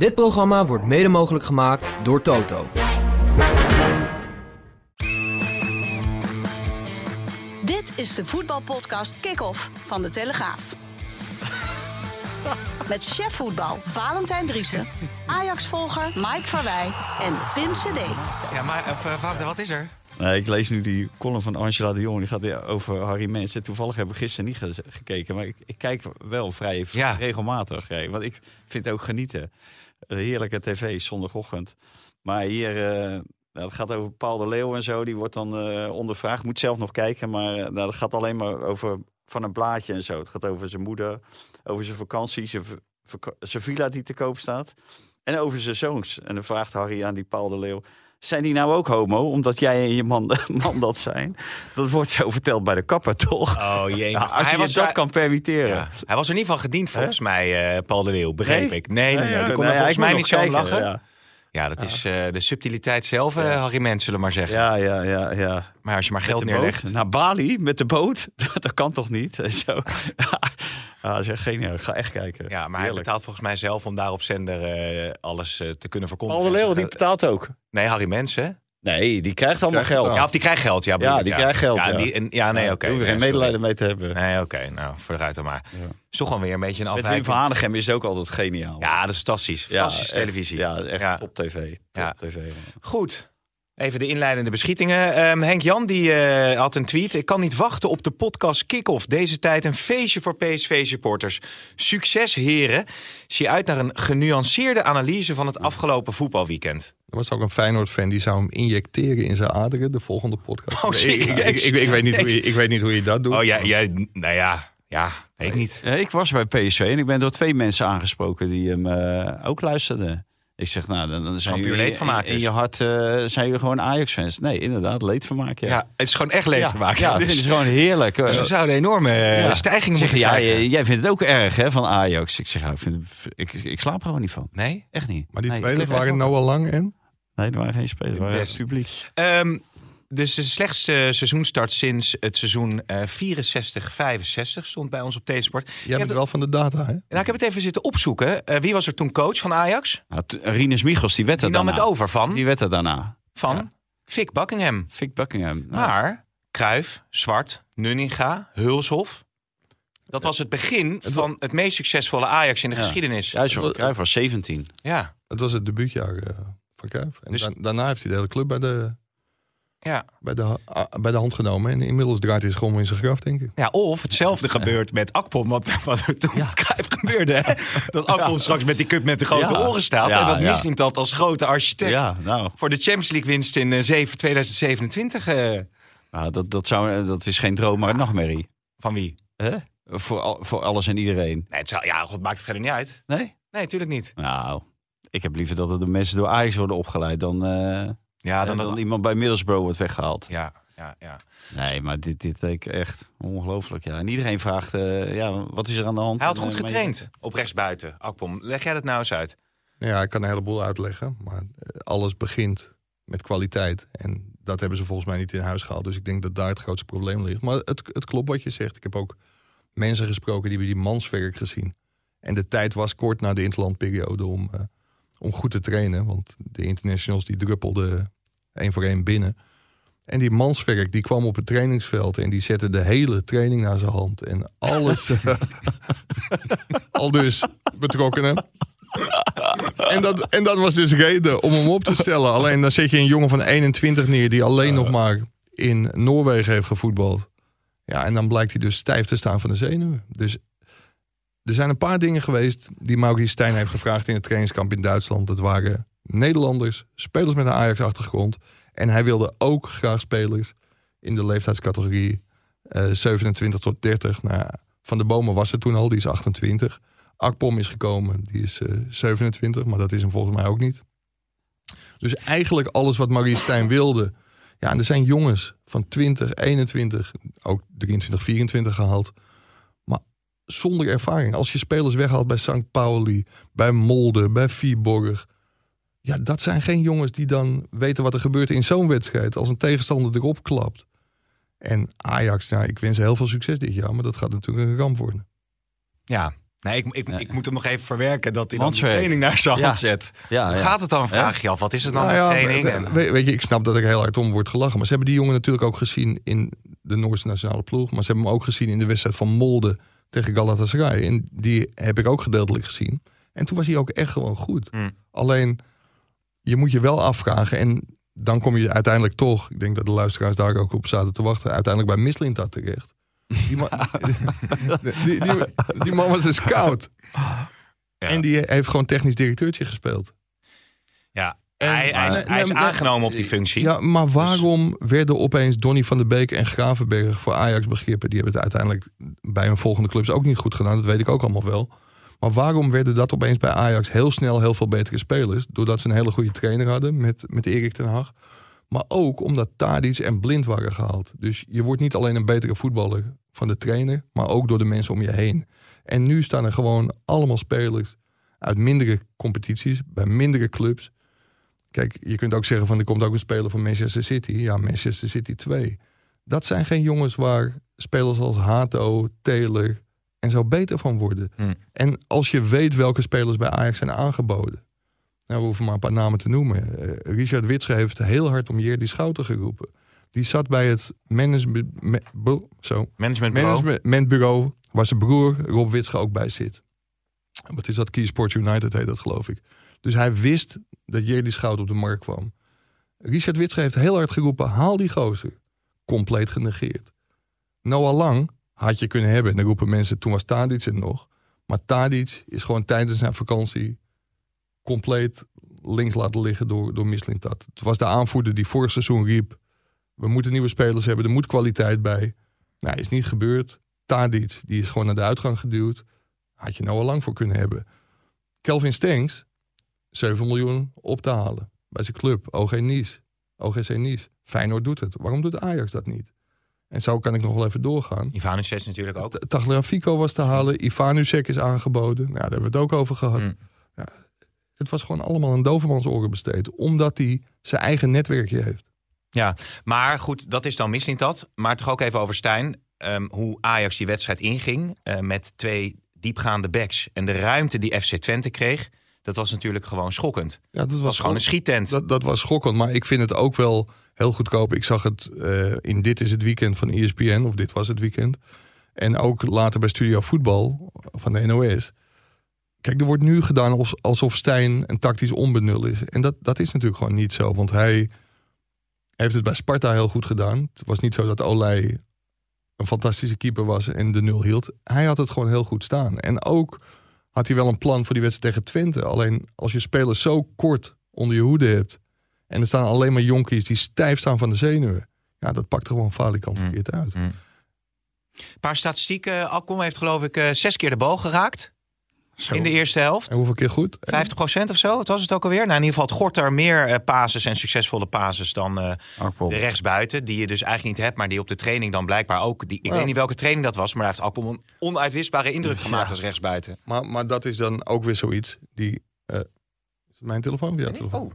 Dit programma wordt mede mogelijk gemaakt door Toto. Dit is de voetbalpodcast Kick-Off van De Telegraaf. Met chef voetbal Valentijn Driessen, Ajax-volger Mike Verwij en Pim CD. Ja, maar uh, Wouter, wat is er? Nee, ik lees nu die column van Angela de Jong. Die gaat over Harry Mensen. Toevallig hebben we gisteren niet ge- gekeken. Maar ik, ik kijk wel vrij Ja. regelmatig. hè. Want ik vind het ook genieten. Heerlijke tv, zondagochtend. Maar hier, eh, nou, het gaat over Paul de Leeuw en zo. Die wordt dan eh, ondervraagd. Moet zelf nog kijken. Maar uh, nou, dat gaat alleen maar over van een blaadje en zo. Het gaat over zijn moeder. Over zijn vakantie. Zijn, zijn villa die te koop staat. En over zijn zoons. En dan vraagt Harry aan die Paul de Leeuw. Zijn die nou ook homo, omdat jij en je man, man dat zijn? Dat wordt zo verteld bij de kapper, toch? Oh jee, Ja, als je je dat kan permitteren. Ja. Hij was er niet van gediend volgens mij, eh, Paul de Leeuw, begreep Nee? ik. Nee, nee, nee, ja, die kon volgens mij niet zo lachen. Ja, Ja, dat is eh, de subtiliteit zelf, eh, Harry Mens, zullen we maar zeggen. ja, ja. ja, ja. Maar als je maar geld de boot neerlegt... Naar Bali met de boot? dat kan toch niet? En Zo. ja, zeg geniaal. Ik ga echt kijken. Ja, maar hij betaalt volgens mij zelf om daar op zender eh, alles eh, te kunnen verkondigen. Paul de Leeuw, Dus die dat- betaalt ook. Nee, Harry Mens, hè? Nee, die krijgt allemaal Krijgt geld. Ja, of die krijgt geld, ja. Ja, die krijgt geld, Ja, ja. die- en- ja nee, oké. Daar hoef je Nee, geen medelijden mee te hebben. Nee, oké. Nou, vooruit dan maar. Ja. Is toch wel weer een beetje een Met Wim afwijking. van Hanegem is het ook altijd geniaal. Ja, dat is fantastisch. Ja, Fantastische echt. televisie. Ja, echt Ja. top tv. Top Ja. tv. Goed. Even de inleidende beschietingen. Ehm, Henk Jan die, eh, had een tweet. Ik kan niet wachten op de podcast Kick-Off. Deze tijd een feestje voor PSV-supporters. Succes, heren. Zie uit naar een genuanceerde analyse van het afgelopen voetbalweekend. Er was ook een Feyenoord-fan die zou hem injecteren in zijn aderen, de volgende podcast. Oh, ik, ik, serieus? ik, ik weet niet hoe je, ik weet niet hoe je dat doet. Oh ja, ja nou ja, ja, weet ik niet. Ik was bij PSV en ik ben door twee mensen aangesproken die hem eh, ook luisterden. Ik zeg, nou, dan, dan zijn jullie leedvermaak in, in je hart eh, zijn jullie gewoon Ajax-fans. Nee, inderdaad, leedvermaak. Ja, Ja, het is gewoon echt leedvermaak. Ja, ja, dus, dat is gewoon heerlijk. dus we zouden een enorme eh, Ja. stijging Zeg, moeten ja, jij jij vindt het ook erg hè, van Ajax. Ik zeg, ja, ik, vind het- ik, ik slaap er gewoon niet van. Nee? Echt niet. Maar die Nee, twee, dat waren wel- Noah Lang en... Nee, er waren geen spelers. Er waren Best. publiek. Ehm, dus de slechtste seizoenstart sinds het seizoen eh 64-65 stond bij ons op T-Sport. Jij hebt bent wel van de data, hè? Nou, ik heb het even zitten opzoeken. Eh, wie was er toen coach van Ajax? Nou, Rinus Michels, die werd Die er nam het over van, Die werd er daarna. van Ja. Vic Buckingham. Vic Buckingham. Nou, Maar Kruif, Zwart, Nunninga, Hulshof. Dat was het begin van het meest succesvolle Ajax in de Ja. geschiedenis. Cruijff was 17. Ja, Het was het debuutjaar eh, van Cruijff. En Dus- da- daarna heeft hij de hele club bij de, ja. bij, de, ah, bij de hand genomen. En inmiddels draait hij zich om in zijn graf, denk ik. ja of hetzelfde gebeurt met Akpom, wat, wat er toen met Cruijff gebeurde. Hè? Dat Akpom straks met die cup met de grote Ja. oren staat. Ja, en dat ja. misdient dat als grote architect. Ja, nou, Voor de Champions League winst in eh, 7 2027. eh, nou dat, dat, zou, dat is geen droom, maar een nachtmerrie. van wie? Hè? Voor, al- voor alles en iedereen. Nee, het zou, ja, god, maakt het verder niet uit. Nee? Nee, natuurlijk niet. Nou, ik heb liever dat er de mensen door Ajax worden opgeleid dan, eh, Ja, dan, dan dat... iemand bij Middlesbrough wordt weggehaald. Ja, ja, ja. Nee, maar dit, dit ik echt ongelooflijk. Ja. En iedereen vraagt, eh, ja, wat is er aan de hand? Hij had goed eh, getraind op rechtsbuiten, Akpom. Leg jij dat nou eens uit? Ja, ik kan een heleboel uitleggen. Maar eh, alles begint met kwaliteit. En dat hebben ze volgens mij niet in huis gehaald. Dus ik denk dat daar het grootste probleem ligt. Maar het, het klopt wat je zegt. Ik heb ook mensen gesproken die hebben die manswerk gezien. En de tijd was kort na de interlandperiode om, om goed te trainen. Want de internationals die druppelden één voor één binnen. En die manswerk die kwam op het trainingsveld en die zette de hele training naar zijn hand. En alles. al dus betrokkenen. En dat, en dat was dus reden om hem op te stellen. Alleen dan zet je een jongen van 21 neer die alleen nog maar in Noorwegen heeft gevoetbald. Ja, en dan blijkt hij dus stijf te staan van de zenuwen. Dus er zijn een paar dingen geweest die Maurice Stijn heeft gevraagd in het trainingskamp in Duitsland. Dat waren Nederlanders, spelers met een Ajax-achtergrond. En hij wilde ook graag spelers in de leeftijdscategorie eh, 27 tot 30. Nou, van de Bomen was er toen al, die is 28. Akpom is gekomen, die is eh, 27, maar dat is hem volgens mij ook niet. Dus eigenlijk alles wat Marie Stijn wilde. Ja, en er zijn jongens van 20, 21, ook 23, 24 gehaald. Maar zonder ervaring. Als je spelers weghaalt bij St. Pauli, bij Molde, bij Viborg. Ja, dat zijn geen jongens die dan weten wat er gebeurt in zo'n wedstrijd. Als een tegenstander erop klapt. En Ajax, nou, ik wens ze heel veel succes dit jaar. Maar dat gaat natuurlijk een ramp worden. Ja. Nee, ik, ik, ik moet hem nog even verwerken dat hij dan de training naar zijn hand zet. Ja, gaat het dan? Vraag je af. Wat is het dan Nou training? En- weet je, ik snap dat er heel hard om wordt gelachen. Maar ze hebben die jongen natuurlijk ook gezien in de Noorse nationale ploeg. Maar ze hebben hem ook gezien in de wedstrijd van Molde tegen Galatasaray. En die heb ik ook gedeeltelijk gezien. En toen was hij ook echt gewoon goed. Hmm. Alleen, je moet je wel afvragen. En dan kom je uiteindelijk toch, ik denk dat de luisteraars daar ook op zaten te wachten, uiteindelijk bij Mislintat terecht. Die, man, die, die, die man was een scout. Ja. En die heeft gewoon technisch directeurtje gespeeld. ja. En- hij, hij is, hij is nee, aangenomen op die functie. Ja, maar waarom werden opeens Donny van der Beek en Gravenberg voor Ajax begrippen? Die hebben het uiteindelijk bij hun volgende clubs ook niet goed gedaan. Dat weet ik ook allemaal wel. Maar waarom werden dat opeens bij Ajax heel snel heel veel betere spelers? Doordat ze een hele goede trainer hadden met, met Erik ten Hag. Maar ook omdat Tadic en Blind waren gehaald. Dus je wordt niet alleen een betere voetballer van de trainer, maar ook door de mensen om je heen. En nu staan er gewoon allemaal spelers uit mindere competities, bij mindere clubs. Kijk, je kunt ook zeggen van er komt ook een speler van Manchester City. Ja, Manchester City 2. Dat zijn geen jongens waar spelers als Hato, Taylor en zo beter van worden. Hmm. En als je weet welke spelers bij Ajax zijn aangeboden. Nou, we hoeven maar een paar namen te noemen. Eh, Richard Witsche heeft heel hard om Jerdy Schouten geroepen. Die zat bij het management, me- bu- zo, Managementbureau. managementbureau waar zijn broer Rob Witsche ook bij zit. Wat is dat? Key Sports United heet dat geloof ik. Dus hij wist dat Jerdy Schout op de markt kwam. Richard Witsche heeft heel hard geroepen, haal die gozer. Compleet genegeerd. Noah Lang had je kunnen hebben. En dan roepen mensen, toen was Tadic het nog. Maar Tadic is gewoon tijdens zijn vakantie compleet links laten liggen door, door Mislintat. Het was de aanvoerder die vorig seizoen riep... we moeten nieuwe spelers hebben, er moet kwaliteit bij. Nou, is niet gebeurd. Tadic, die is gewoon naar de uitgang geduwd. Had je nou al lang voor kunnen hebben. Kelvin Stengs, 7 miljoen op te halen. Bij zijn club, OG Nice. OGC Nice. Feyenoord doet het. Waarom doet Ajax dat niet? En zo kan ik nog wel even doorgaan. Ivanovic natuurlijk ook. T- Tagliafico was te halen. Ivanusek is aangeboden. Nou, daar hebben we het ook over gehad. Hmm. Ja, het was gewoon allemaal een dovermans oren besteed. Omdat hij zijn eigen netwerkje heeft. Ja, maar goed, dat is dan Mislintat. Maar toch ook even over Stijn. Ehm, hoe Ajax die wedstrijd inging eh, met twee diepgaande backs. En de ruimte die FC Twente kreeg, dat was natuurlijk gewoon schokkend. Ja, dat was gewoon een schiettent. Dat, dat was schokkend, maar ik vind het ook wel heel goedkoop. Ik zag het eh, in Dit is het Weekend van ESPN, of Dit was het Weekend. En ook later bij Studio Voetbal van de NOS. Kijk, er wordt nu gedaan als- alsof Stijn een tactisch onbenul is. En dat, dat is natuurlijk gewoon niet zo, want hij heeft het bij Sparta heel goed gedaan. Het was niet zo dat Olij een fantastische keeper was en de nul hield. Hij had het gewoon heel goed staan. En ook had hij wel een plan voor die wedstrijd tegen Twente. Alleen als je spelers zo kort onder je hoede hebt... en er staan alleen maar jonkies die stijf staan van de zenuwen... ja, dat pakt er gewoon falikant Mm. verkeerd uit. Mm. Een paar statistieken. Alcom heeft geloof ik eh, zes keer de bal geraakt in de eerste helft. En hoeveel keer goed? 50% of zo, wat was het ook alweer? Nou, in ieder geval had Gorter meer passes en succesvolle passes dan eh, Akpom. de rechtsbuiten. Die je dus eigenlijk niet hebt, maar die op de training dan blijkbaar ook. Die, ik Ja. weet niet welke training dat was, maar hij heeft Alcom een onuitwisbare indruk gemaakt Ja. als rechtsbuiten. Maar, maar dat is dan ook weer zoiets die... eh, is het mijn telefoon jouw telefoon? Oh,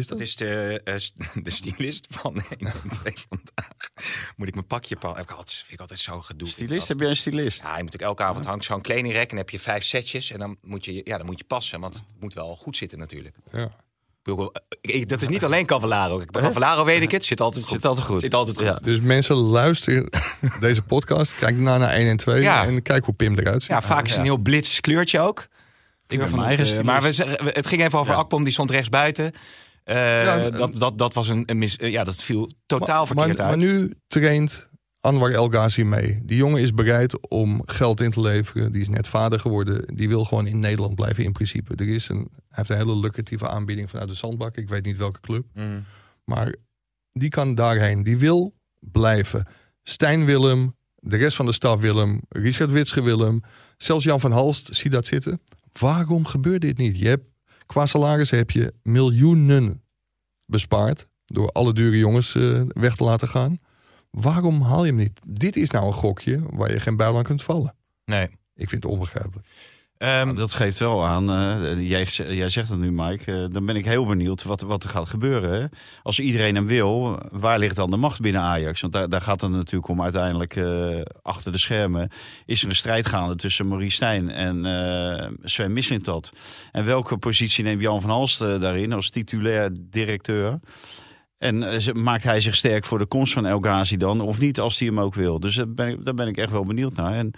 is dat? dat is de, st- de stylist van 1 en 2 vandaag. Moet ik mijn pakje pakken? Heb ik altijd, vind ik altijd zo gedoe. Stylist, heb je een stylist? Ja, je moet elke avond hangt zo'n kledingrek en heb je vijf setjes. En dan moet je, ja, dan moet je passen, want het moet wel goed zitten natuurlijk. Ja. Ik eh, ik- dat is niet alleen Cavallaro. Bij Cavallaro weet ik het, zit altijd goed. Zit altijd goed. Zit altijd goed. Ja. Dus mensen luisteren deze podcast. Kijk daarna naar 1 en 2. Ja. En kijk hoe Pim eruit ziet. Ja, vaak is het een heel blits kleurtje ook. ben van mijn het, eigen eh, maar we, het ging even over. Akpom, die stond rechts buiten. Eh, Ja, dat, dat, dat was een, een mis, ja, dat viel totaal maar, verkeerd maar, uit. maar nu traint Anwar El Ghazi mee. Die jongen is bereid om geld in te leveren. Die is net vader geworden. Die wil gewoon in Nederland blijven in principe. Er is een, hij heeft een hele lucratieve aanbieding vanuit de Zandbak. Ik weet niet welke club. Mm. Maar die kan daarheen. Die wil blijven. Stijn Willem, De rest van de staf wil hem. Richard Witsche wil hem. Zelfs Jan van Halst ziet dat zitten. Waarom gebeurt dit niet? Je hebt, qua salaris heb je miljoenen bespaard. Door alle dure jongens eh, weg te laten gaan. Waarom haal je hem niet? Dit is nou een gokje waar je geen buil aan kunt vallen. Nee. Ik vind het onbegrijpelijk. Ehm, dat geeft wel aan, eh, jij, jij zegt het nu Mike, eh, dan ben ik heel benieuwd wat, wat er gaat gebeuren. Als iedereen hem wil, waar ligt dan de macht binnen Ajax? Want daar, daar gaat het natuurlijk om uiteindelijk eh, achter de schermen. Is er een strijd gaande tussen Maurice Stijn en Sven Mislintat? En welke positie neemt Jan van Halst daarin als titulair directeur? En maakt hij zich sterk voor de komst van El Ghazi dan? Of niet, als hij hem ook wil? Dus daar ben ik, daar ben ik echt wel benieuwd naar. En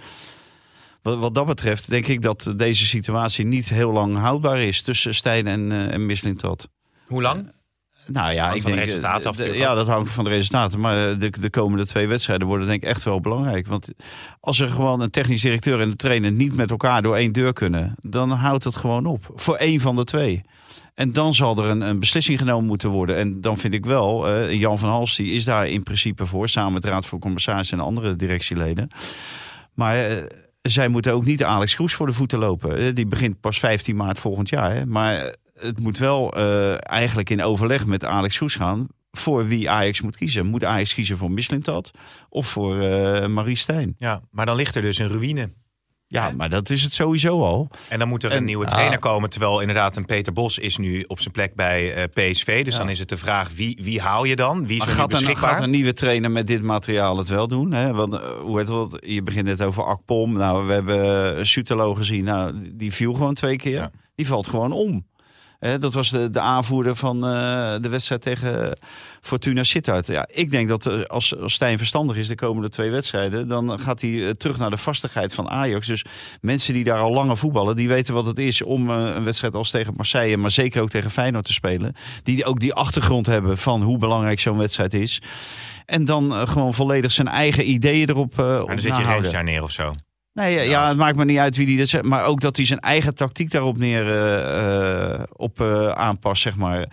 wat, wat dat betreft denk ik dat deze situatie niet heel lang houdbaar is tussen Stijn en, uh, en Mislintat. Hoe lang? Nou ja, ik van denk, de resultaten af. De, ja, dat hangt van de resultaten. Maar de, de komende twee wedstrijden worden denk ik echt wel belangrijk. Want als er gewoon een technisch directeur en de trainer niet met elkaar door één deur kunnen, dan houdt het gewoon op. Voor één van de twee. En dan zal er een, een beslissing genomen moeten worden. En dan vind ik wel, uh, Jan van Hals die is daar in principe voor, samen met de Raad voor Commissarissen en andere directieleden. Maar uh, zij moeten ook niet Alex Kroes voor de voeten lopen. Eh, die begint pas 15 maart volgend jaar. Hè. Maar het moet wel uh, eigenlijk in overleg met Alex Kroes gaan voor wie Ajax moet kiezen. Moet Ajax kiezen voor Mislintat of voor uh, Marie Stijn? Ja, maar dan ligt er dus een ruïne. Ja, maar dat is het sowieso al. En dan moet er een nieuwe trainer komen. Terwijl inderdaad een Peter Bos is nu op zijn plek bij uh, PSV. Dus ja. dan is het de vraag, wie, wie haal je dan? Wie is gaat? Een, gaat een nieuwe trainer met dit materiaal het wel doen? Hè? Want, uh, hoe heet het, je begint net over Akpom. Nou, we hebben uh, Sutelo gezien. Nou, die viel gewoon twee keer. Ja. Die valt gewoon om. Hè, dat was de, de aanvoerder van de wedstrijd tegen Fortuna Sittard. Ja, ik denk dat als, als Stijn verstandig is de komende twee wedstrijden... dan gaat hij terug naar de vastigheid van Ajax. Dus mensen die daar al langer voetballen... die weten wat het is om een wedstrijd als tegen Marseille... maar zeker ook tegen Feyenoord te spelen. Die ook die achtergrond hebben van hoe belangrijk zo'n wedstrijd is. En dan gewoon volledig zijn eigen ideeën erop uh, Maar dan zit je Rens daar neer of zo. Nee, ja, ja, het maakt me niet uit wie die dat zegt. Maar ook dat hij zijn eigen tactiek daarop neer uh, uh, op aanpast, zeg maar.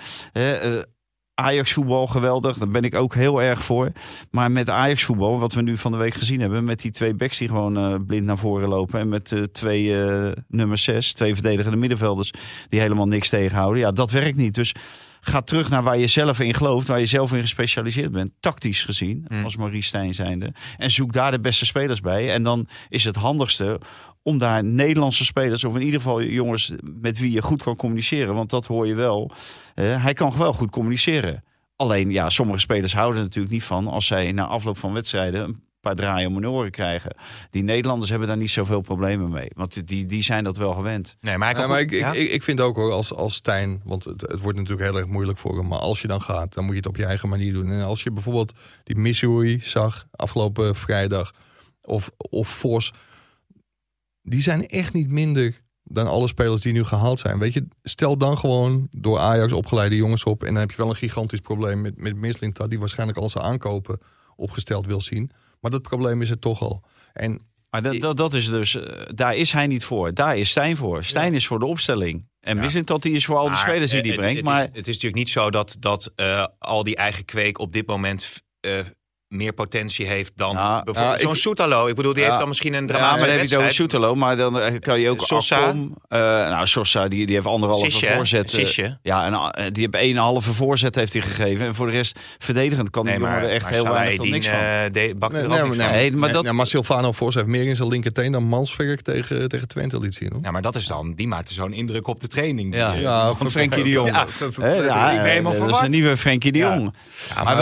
Ajax voetbal geweldig, daar ben ik ook heel erg voor. Maar met Ajax voetbal, wat we nu van de week gezien hebben, met die twee backs die gewoon blind naar voren lopen en met twee nummer zes, twee verdedigende middenvelders die helemaal niks tegenhouden. Ja, dat werkt niet. Dus ga terug naar waar je zelf in gelooft, waar je zelf in gespecialiseerd bent, tactisch gezien, mm. als Marie Stijn zijnde. En zoek daar de beste spelers bij. En dan is het handigste om daar Nederlandse spelers, of in ieder geval jongens met wie je goed kan communiceren. Want dat hoor je wel. Uh, hij kan wel goed communiceren. Alleen, ja, sommige spelers houden er natuurlijk niet van als zij na afloop van wedstrijden paar draaien om hun oren krijgen. Die Nederlanders hebben daar niet zoveel problemen mee. Want die, die zijn dat wel gewend. Nee, maar, ja, maar ik, ja? ik, ik, vind ook hoor, als, als Stijn, want het, het, wordt natuurlijk heel erg moeilijk voor hem. Maar als je dan gaat, dan moet je het op je eigen manier doen. En als je bijvoorbeeld die Missouri zag afgelopen vrijdag, of, of Vos die zijn echt niet minder dan alle spelers die nu gehaald zijn. Weet je, stel dan gewoon door Ajax opgeleide jongens op... en dan heb je wel een gigantisch probleem met, met Mislintat... die waarschijnlijk al zijn aankopen opgesteld wil zien. Maar dat probleem is er toch al. En maar dat, dat, dat is dus, uh, daar is hij niet voor. Daar is Stijn voor. Stijn ja. is voor de opstelling. En ja. Mislintat die is voor al die spelers die hij brengt. Het, maar is, het is natuurlijk niet zo dat, dat uh, al die eigen kweek op dit moment... Uh, meer potentie heeft dan bijvoorbeeld zo'n Soetalo. Ik bedoel, die heeft dan misschien een dramatische Ja, maar dan heb je het over wedstrijd. Soetalo. Maar dan kan je ook Sosa. Uh, nou, Sosa, die, die heeft anderhalve Sisje, voorzet. Sisje. Ja, en uh, die heeft een halve voorzet heeft hij gegeven. En voor de rest verdedigend kan die nee, jongen maar, er echt heel weinig Eddin, niks van. De, bakt nee, er nee, ook niks nee, van. Nee, maar dat- ja, maar Silvano Vos heeft meer in zijn linkerteen dan Mansverk tegen, tegen Twente liet zien. Hoor. Ja, maar dat is dan, die maakte zo'n indruk op de training. Ja. Die, Ja, van Frenkie de Jong. Ja, eh, dat is een nieuwe Frenkie de. Jong. Maar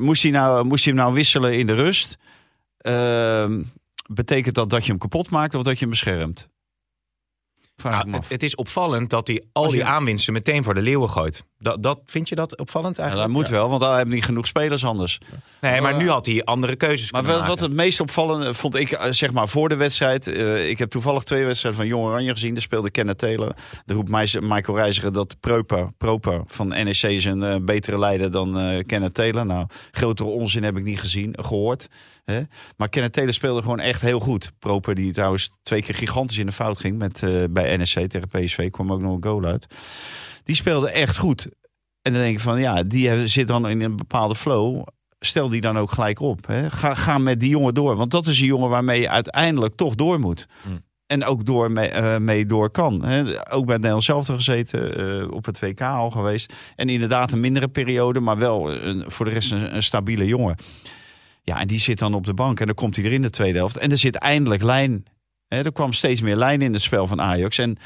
moest, hij nou, moest hij hem nou wisselen in de rust? Ehm, betekent dat dat je hem kapot maakt of dat je hem beschermt? Vraag Nou, me het, af. het is opvallend dat hij al je- die aanwinsten meteen voor de leeuwen gooit. Dat, dat, vind je dat opvallend Ja, eigenlijk? dat moet wel, want daar hebben niet genoeg spelers anders. nee, maar Uh, nu had hij andere keuzes Maar wel, wat het meest opvallende vond ik, eh, zeg maar voor de wedstrijd. eh, ik heb toevallig twee wedstrijden van Jong Oranje gezien. Daar speelde Kenneth Taylor. De roept Michael Reiziger dat Proper, Proper van NEC is een eh, betere leider dan eh Kenneth Taylor. Nou, grotere onzin heb ik niet gezien, gehoord. Hè? Maar Kenneth Taylor speelde gewoon echt heel goed. Proper, die trouwens twee keer gigantisch in de fout ging met, eh, bij NEC tegen PSV, kwam ook nog een goal uit. Die speelde echt goed. En dan denk ik van ja, die zit dan in een bepaalde flow. stel die dan ook gelijk op. Hè. Ga, ga met die jongen door. Want dat is een jongen waarmee je uiteindelijk toch door moet. Hmm. En ook door mee, eh, mee door kan. Hè. Ook bij het Nederlands zelf gezeten, eh, op het WK al geweest. En inderdaad een mindere periode, maar wel een, voor de rest een, een stabiele jongen. Ja, en die zit dan op de bank en dan komt hij er in de tweede helft. En er zit eindelijk lijn. Hè, er kwam steeds meer lijn in het spel van Ajax. En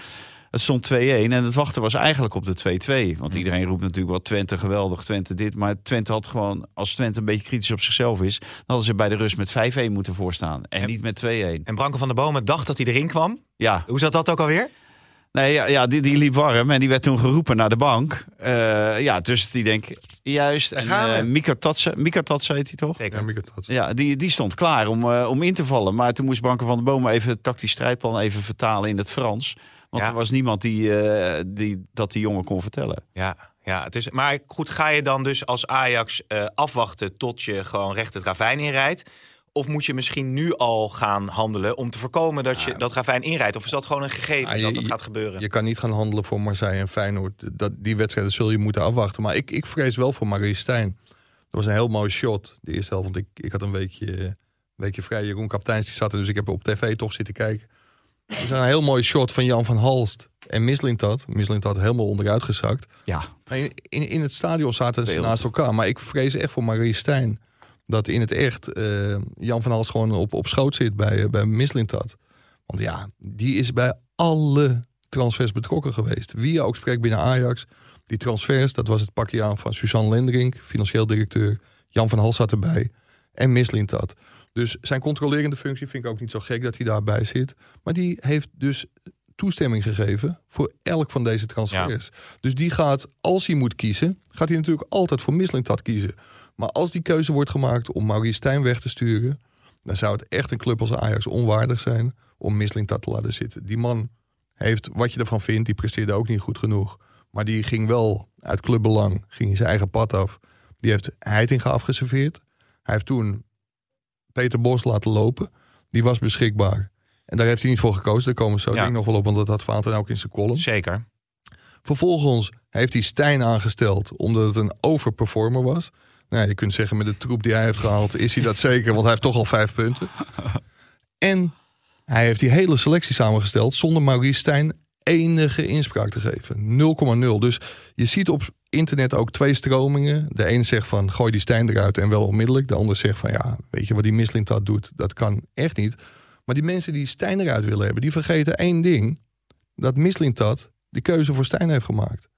het stond 2-1 en het wachten was eigenlijk op de 2-2. Want iedereen roept natuurlijk wel Twente geweldig, Twente dit. Maar Twente had gewoon, als Twente een beetje kritisch op zichzelf is... dan hadden ze bij de rust met 5-1 moeten voorstaan. En, En- niet met 2-1. En Branko van der Bomen dacht dat hij erin kwam. Ja, Hoe zat dat ook alweer? nee, ja, ja die, die liep warm en die werd toen geroepen naar de bank. Eh, ja, dus die denk juist. En eh Mika Tatse, Mika Tatse heet hij toch? Zeker. Ja, Mieke, dat- Ja, die, die stond klaar om, eh, om in te vallen. Maar toen moest Branko van der Bomen even het tactisch strijdplan even vertalen in het Frans. Want Ja. er was niemand die, eh, die dat die jongen kon vertellen. Ja, ja het is, maar goed, ga je dan dus als Ajax eh, afwachten tot je gewoon recht het ravijn inrijdt? Of moet je misschien nu al gaan handelen om te voorkomen dat je dat ravijn inrijdt? Of is dat gewoon een gegeven Ja, je- dat het je- gaat gebeuren? Je kan niet gaan handelen voor Marseille en Feyenoord. Dat, die wedstrijden zul je moeten afwachten. Maar ik, ik vrees wel voor Marie Stijn. Dat was een heel mooi shot, de eerste helft. Want ik, ik had een weekje, een weekje vrij. Jeroen Kapteins die zat er, dus ik heb op tv toch zitten kijken. Er is een heel mooi shot van Jan van Halst en Mislintat. Mislintat helemaal onderuit gezakt. Ja, In, in, in het stadion zaten ze naast elkaar. Maar ik vrees echt voor Marie Stijn. Dat in het echt eh, Jan van Hals gewoon op, op schoot zit bij, eh, bij Mislintat. Want ja, die is bij alle transfers betrokken geweest. Wie je ook spreekt binnen Ajax. Die transfers, dat was het pakje aan van Suzanne Lenderink, financieel directeur. Jan van Hals zat erbij. En Mislintat. Dus zijn controlerende functie vind ik ook niet zo gek dat hij daarbij zit. Maar die heeft dus toestemming gegeven voor elk van deze transfers. Dus die gaat, als hij moet kiezen, gaat hij natuurlijk altijd voor Mislintat kiezen. Maar als die keuze wordt gemaakt om Maurice Stijn weg te sturen, dan zou het echt een club als Ajax onwaardig zijn om Mislintat te laten zitten. Die man heeft, wat je ervan vindt, die presteerde ook niet goed genoeg. Maar die ging wel uit clubbelang, ging zijn eigen pad af. Die heeft Heitinga afgeserveerd. Hij heeft toen Peter Bos laten lopen. Die was beschikbaar. En daar heeft hij niet voor gekozen. Daar komen we zo Ja. denk ik nog wel op, want dat had Vaanten ook in zijn column. Zeker. Vervolgens heeft hij Stijn aangesteld omdat het een overperformer was. Nou, je kunt zeggen met de troep die hij heeft gehaald is hij dat zeker, want hij heeft toch al vijf punten. En hij heeft die hele selectie samengesteld zonder Maurice Stijn enige inspraak te geven. 0,0. Dus je ziet op internet ook twee stromingen. De ene zegt van gooi die Stijn eruit en wel onmiddellijk. De andere zegt van ja, weet je wat die Mislintat doet? Dat kan echt niet. Maar die mensen die Stijn eruit willen hebben, die vergeten één ding. Dat Mislintat die keuze voor Stijn heeft gemaakt.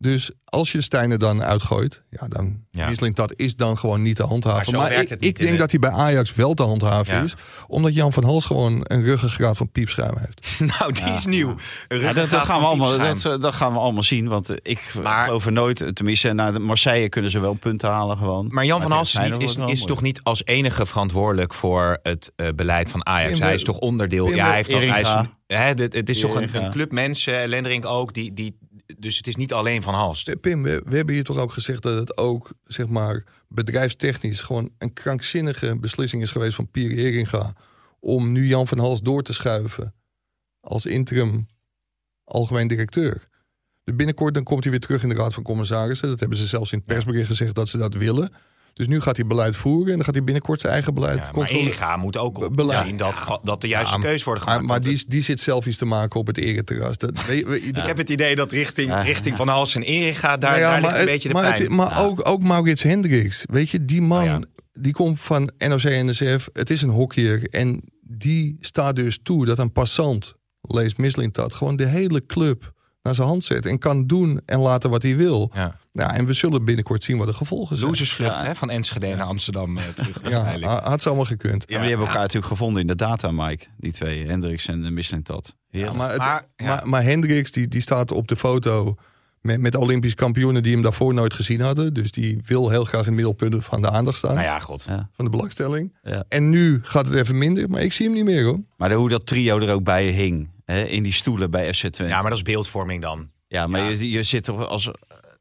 Dus als je Stijn er dan uitgooit, ja, dan Ja. Mislintat is dan gewoon niet te handhaven. Maar, ik, het niet ik denk de- dat hij bij Ajax wel te handhaven Ja. is. Omdat Jan van Hals gewoon een ruggengraat van piepschuim heeft. nou, die Ja. is nieuw. Ja, dat, dat, gaan we allemaal, dat, dat gaan we allemaal zien. Want eh, ik Maar- geloof er nooit, eh, tenminste naar Marseille kunnen ze wel punten halen gewoon. Maar Jan van Hals is, niet, is, toch niet als enige verantwoordelijk voor het eh, beleid van Ajax. Hij is toch onderdeel. Ja, hij heeft toch, hij is, hè, dit- het is toch een, een club mensen, Lendering ook, die, die, dus het is niet alleen van Hals. Pim, we, we hebben hier toch ook gezegd dat het ook, zeg maar, bedrijfstechnisch gewoon een krankzinnige beslissing is geweest van Pierre Eringa. Om nu Jan van Hals door te schuiven als interim algemeen directeur. Dus binnenkort dan komt hij weer terug in de Raad van Commissarissen. Dat hebben ze zelfs in het persbericht gezegd dat ze dat willen. Dus nu gaat hij beleid voeren en dan gaat hij binnenkort zijn eigen beleid Ja, maar controleren. Eringa moet ook op Beleid. zien dat, dat de juiste Ja, keus wordt gemaakt. maar die, die zit zelf iets te maken op het ereterras. Dat, weet je- weet je- Ik heb het idee dat richting, Ja. richting Van Hals en Eringa, daar, Nou ja, daar ligt een het- beetje de maar pijn. het- maar Ja. ook, ook Maurits Hendricks. Weet je, die man ja. die komt van NOC-NSF. Het is een hockeyer. En die staat dus toe dat een passant, lees Mislintat, gewoon de hele club naar zijn hand zet. En kan doen en laten wat hij wil. Ja. Ja, en we zullen binnenkort zien wat de gevolgen zijn. Losersvlucht Ja. hè, van Enschede naar Amsterdam eh, terug Ja, had ze allemaal gekund. Ja, maar die hebben elkaar natuurlijk gevonden in de data, Mike. Die twee, Hendricks en Mislintat. Ja, maar, het- Maar, ja. maar, maar Hendricks die, die staat op de foto met, met Olympisch kampioenen die hem daarvoor nooit gezien hadden. Dus die wil heel graag in het middelpunt van de aandacht staan. Nou ja, god. Ja. Van de belangstelling. Ja. En nu gaat het even minder. Maar ik zie hem niet meer hoor. Maar de- hoe dat trio er ook bij hing, hè, in die stoelen bij FC Twente. Ja, maar dat is beeldvorming dan. Ja, maar Ja. Je, je zit toch als.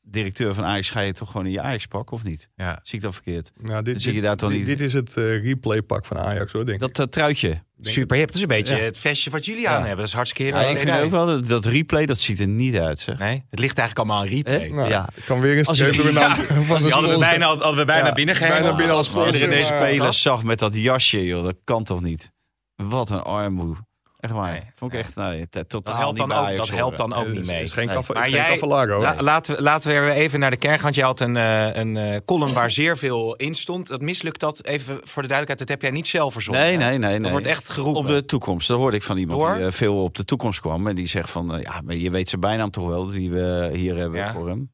directeur van Ajax ga je toch gewoon in je Ajax pak of niet? Ja. Zie ik dat verkeerd? Nou, dit, Zie je daar dan dit, niet- dit is het eh, replay-pak van Ajax, hoor, denk ik. Dat eh, truitje. Super hip. Dat is een beetje Ja. het vestje wat jullie Ja. aan hebben. Dat is hartstikke Ja, ik vind ook wel dat, dat replay, dat ziet er niet uit, zeg. Nee, het ligt eigenlijk allemaal aan replay. Nou, Ja. Ik kan weer eens Als je- van die de hadden we bijna, hadden we bijna bijna binnen als Als je sponsor, deze spelers zag met dat jasje, joh, dat kan toch niet? Wat een armoe. Echt waar. Nee, Vond ik echt nee, totaal Dat helpt niet dan ook, dat helpt dan ook niet mee. is geen Maar is geen jij- laten, we, laten we weer even naar de kern gaan. Want je had een, eh, een eh, column waar zeer veel in stond. Dat mislukt dat, even voor de duidelijkheid, dat heb jij niet zelf verzonnen. Nee, nee, nee. nee. Dat wordt echt geroepen. Op de toekomst. Dat hoorde ik van iemand Door? die eh, veel op de toekomst kwam. En die zegt van, ja, maar je weet zijn bijnaam toch wel, die we hier hebben Ja. voor hem.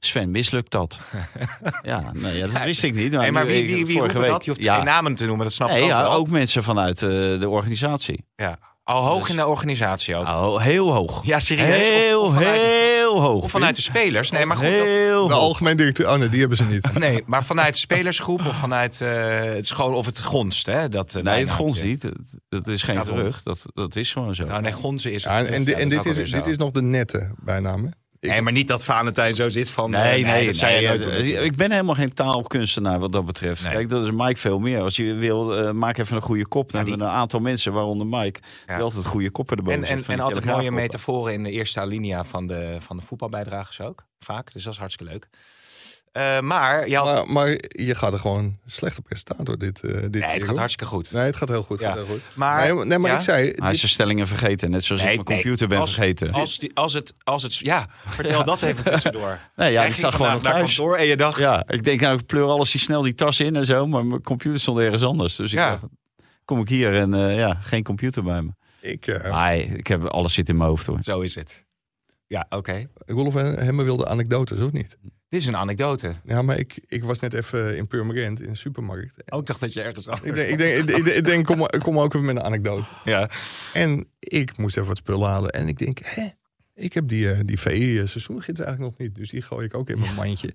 Sven, mislukt dat? ja, nee, ja, dat wist ik niet. Nee, maar nu- wie, wie, wie week- dat? Je hoeft ja, geen namen te noemen, dat snap nee, ik ook ja, wel. ook mensen vanuit eh, de organisatie. Ja. Al hoog Dus- in de organisatie ook. Nou, heel hoog. Ja, serieus? Heel, of vanuit- heel hoog. Of vanuit de spelers. Nee, maar goed. dat- De algemeen directeur, oh nee, die hebben ze niet. nee, maar vanuit de spelersgroep of vanuit eh, het gewoon of het gonst, hè? Dat, eh, Nee, het grond niet. Dat, dat is geen terug. Dat, dat is gewoon zo. Nou, nee, gonzen is Ja, en, en, Ja, en dit, is, dit is nog de nette bijnaam. hè? Ik- Nee, maar niet dat Valentijn zo zit van... eh, Nee, nee, dat zei nee, nooit eh, natuurlijk. ik ben helemaal geen taalkunstenaar wat dat betreft. Nee. Kijk, dat is Mike veel meer. Als je wil, eh, maak even een goede kop. Dan die- hebben een aantal mensen, waaronder Mike, Ja. die altijd goede koppen erboven En, en, en altijd mooie metaforen in de eerste alinea van de, van de voetbalbijdragers ook. Vaak, dus dat is hartstikke leuk. Eh, maar je had... Maar, maar je gaat er gewoon slechte presentator dit, eh dit nee, het gaat hoor. hartstikke goed. Nee, het gaat heel goed. Ja. Gaat heel goed. Maar, nee, nee, maar ja? ik zei... Hij is dit- zijn stellingen vergeten, net zoals Nee, ik mijn nee, computer ben als- vergeten. Als, die, als, het, als het... Ja, vertel dat even tussendoor. nee, ja, ging staat gewoon naar thuis. kantoor en je dacht... Ja, ik denk nou, ik pleur alles die snel die tas in en zo, maar mijn computer stond ergens anders. Dus ik dacht, kom ik hier en eh, ja, geen computer bij me. ik, eh Maar ik heb alles zit in mijn hoofd hoor. Zo is het. Ja, oké. Rolf Hemmen wilde anekdotes, of niet? Dit is een anekdote. Ja, maar ik, ik was net even in Purmerend in de supermarkt. Ook dacht dat je ergens Ik denk, ik denk, ik, ik- ik denk kom, kom ook even met een anekdote. Ja. En ik moest even wat spullen halen. En ik denk, hè, ik heb die, eh, die VI-seizoengids eigenlijk nog niet. Dus die gooi ik ook in mijn mandje.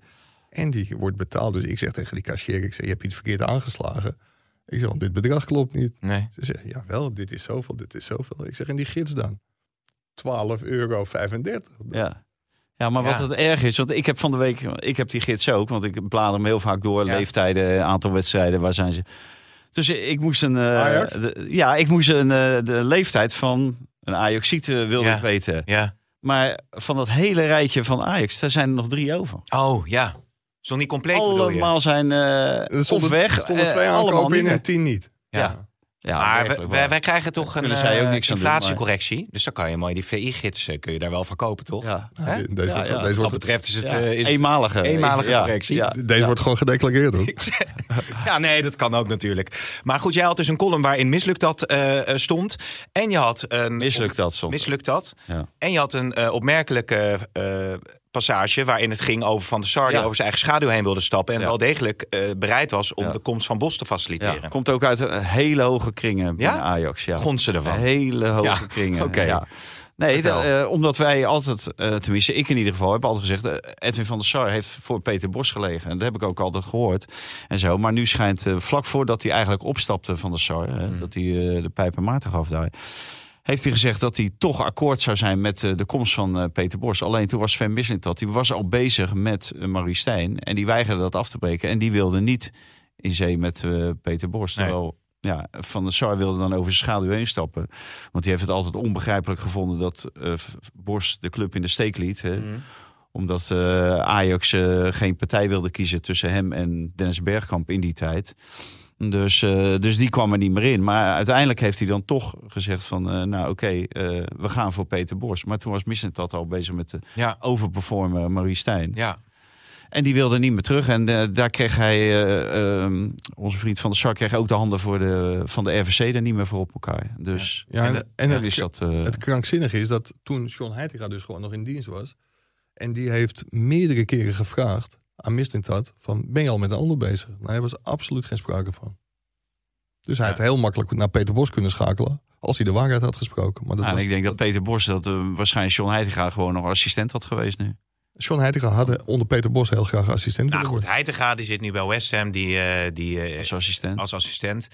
En die wordt betaald. Dus ik zeg tegen die cashier, ik zeg, je hebt iets verkeerd aangeslagen. Ik zeg, want dit bedrag klopt niet. Nee. Ze zeggen, ja wel, dit is zoveel, dit is zoveel. Ik zeg, en die gids dan? 12,35 euro. Ja. Ja, maar wat Ja. het erg is, want ik heb van de week, ik heb die gids ook, want ik blader hem heel vaak door, Ja. leeftijden, aantal wedstrijden, waar zijn ze. Dus ik moest een, eh, Ajax? de- ja, ik moest een, eh, de leeftijd van een Ajaxiete wilde Ja. ik weten. Ja. Maar van dat hele rijtje van Ajax, daar zijn er nog drie over. Oh, ja. Zo niet compleet bedoel je? Allemaal zijn eh Er stonden, weg, er stonden eh, twee allemaal aankopen in en tien niet. Ja. Ja, maar wij, wij, krijgen toch een Kunnen zij ook eh, niks aan doen, inflatiecorrectie. Dus dan kan je mooi die VI-gids eh, kun je daar wel verkopen, toch? Ja. Deze, Ja, wordt, ja. deze, Wat betreft is het... Ja. eh, is, eenmalige, eenmalige ja, correctie. Ja. deze wordt gewoon gedeclareerd hoor. Ja, nee, dat kan ook natuurlijk. Maar goed, jij had dus een column waarin mislukt dat stond. En je had een... Mislukt dat soms. Mislukt dat. Ja. En je had een opmerkelijke eh, passage waarin het ging over Van der Sar... die Ja. over zijn eigen schaduw heen wilde stappen... en wel degelijk eh, bereid was om de komst van Bos te faciliteren. Komt ook uit een hele hoge kringen Ja? Ajax. Ja. Grond ze ervan. Hele hoge Ja, kringen. oké. Ja. Nee, eh, omdat wij altijd, eh, tenminste ik in ieder geval, heb altijd gezegd... eh, Edwin van der Sar heeft voor Peter Bos gelegen. En dat heb ik ook altijd gehoord. En zo. Maar nu schijnt, eh, vlak voordat hij eigenlijk opstapte van der Sar... eh, Hmm. dat hij eh, de pijpen Maarten gaf daar... heeft hij gezegd dat hij toch akkoord zou zijn met eh, de komst van eh, Peter Bos. Alleen toen was Sven Mislintat, die was al bezig met uh, Marie Stijn. En die weigerde dat af te breken. En die wilde niet in zee met eh, Peter Bos. Nee. Terwijl ja, Van der Sar wilde dan over zijn schaduw heen stappen. Want die heeft het altijd onbegrijpelijk gevonden dat eh, Bos de club in de steek liet. Hè? Mhm. Omdat eh, Ajax eh, geen partij wilde kiezen tussen hem en Dennis Bergkamp in die tijd. Dus, eh, dus die kwam er niet meer in. Maar uiteindelijk heeft hij dan toch gezegd van... eh, nou oké, eh, we gaan voor Peter Bos. Maar toen was Missent dat al bezig met de Ja, overperformer Marie Stijn. ja. En die wilde niet meer terug. En eh, daar kreeg hij, eh, ehm, onze vriend van de Sar, kreeg ook de handen voor de, van de RVC er niet meer voor op elkaar. Dus Ja, en, ja, en het, is dat, eh, het krankzinnige is dat toen John Heitinga dus gewoon nog in dienst was. En die heeft meerdere keren gevraagd aan Mislintat van ben je al met een ander bezig? Nou, daar was absoluut geen sprake van. Dus hij Ja. had heel makkelijk naar Peter Bos kunnen schakelen als hij de waarheid had gesproken. Maar dat ja, en was, ik denk dat Peter Bos, dat eh, waarschijnlijk John Heitinga gewoon nog assistent had geweest nu. John Heitinga had onder Peter Bos heel graag assistent Nou goed, Heitinga die zit nu bij West Ham die, eh, die, eh, Als assistent. als assistent.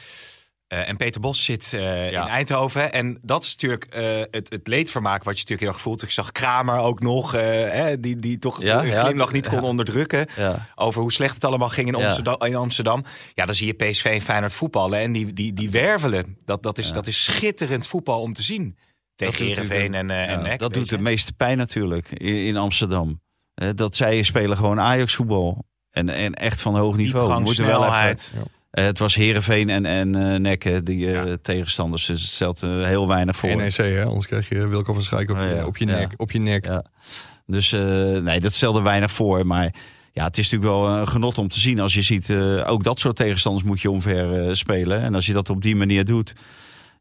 Eh, en Peter Bos zit eh, Ja. in Eindhoven. En dat is natuurlijk eh, het, het leedvermaak wat je natuurlijk heel erg voelt. Ik zag Kramer ook nog, eh, hè, die, die toch Ja, een ja. glimlach niet kon onderdrukken. Over hoe slecht het allemaal ging in. Amsterdam. In Amsterdam. Ja, dan zie je PSV en Feyenoord voetballen. En die, die, die wervelen. Dat, dat, is, dat is schitterend voetbal om te zien. Tegen Heerenveen en, en dat doet je. de meeste pijn natuurlijk in, in Amsterdam. Dat zij spelen gewoon Ajax voetbal. En, en echt van hoog niveau. Diepgang, moeten wel even, snelheid. Het was Herenveen en, en eh Nek, hè, die eh, Ja. tegenstanders. Dus het stelt eh, heel weinig voor. NEC, hè? anders krijg je Wilco van Schaik op, Oh, ja. op je Ja. nek. Op je nek. Ja. Dus eh, nee, dat stelde weinig voor. Maar ja, het is natuurlijk wel een genot om te zien. Als je ziet, eh, ook dat soort tegenstanders moet je omver eh, spelen. En als je dat op die manier doet,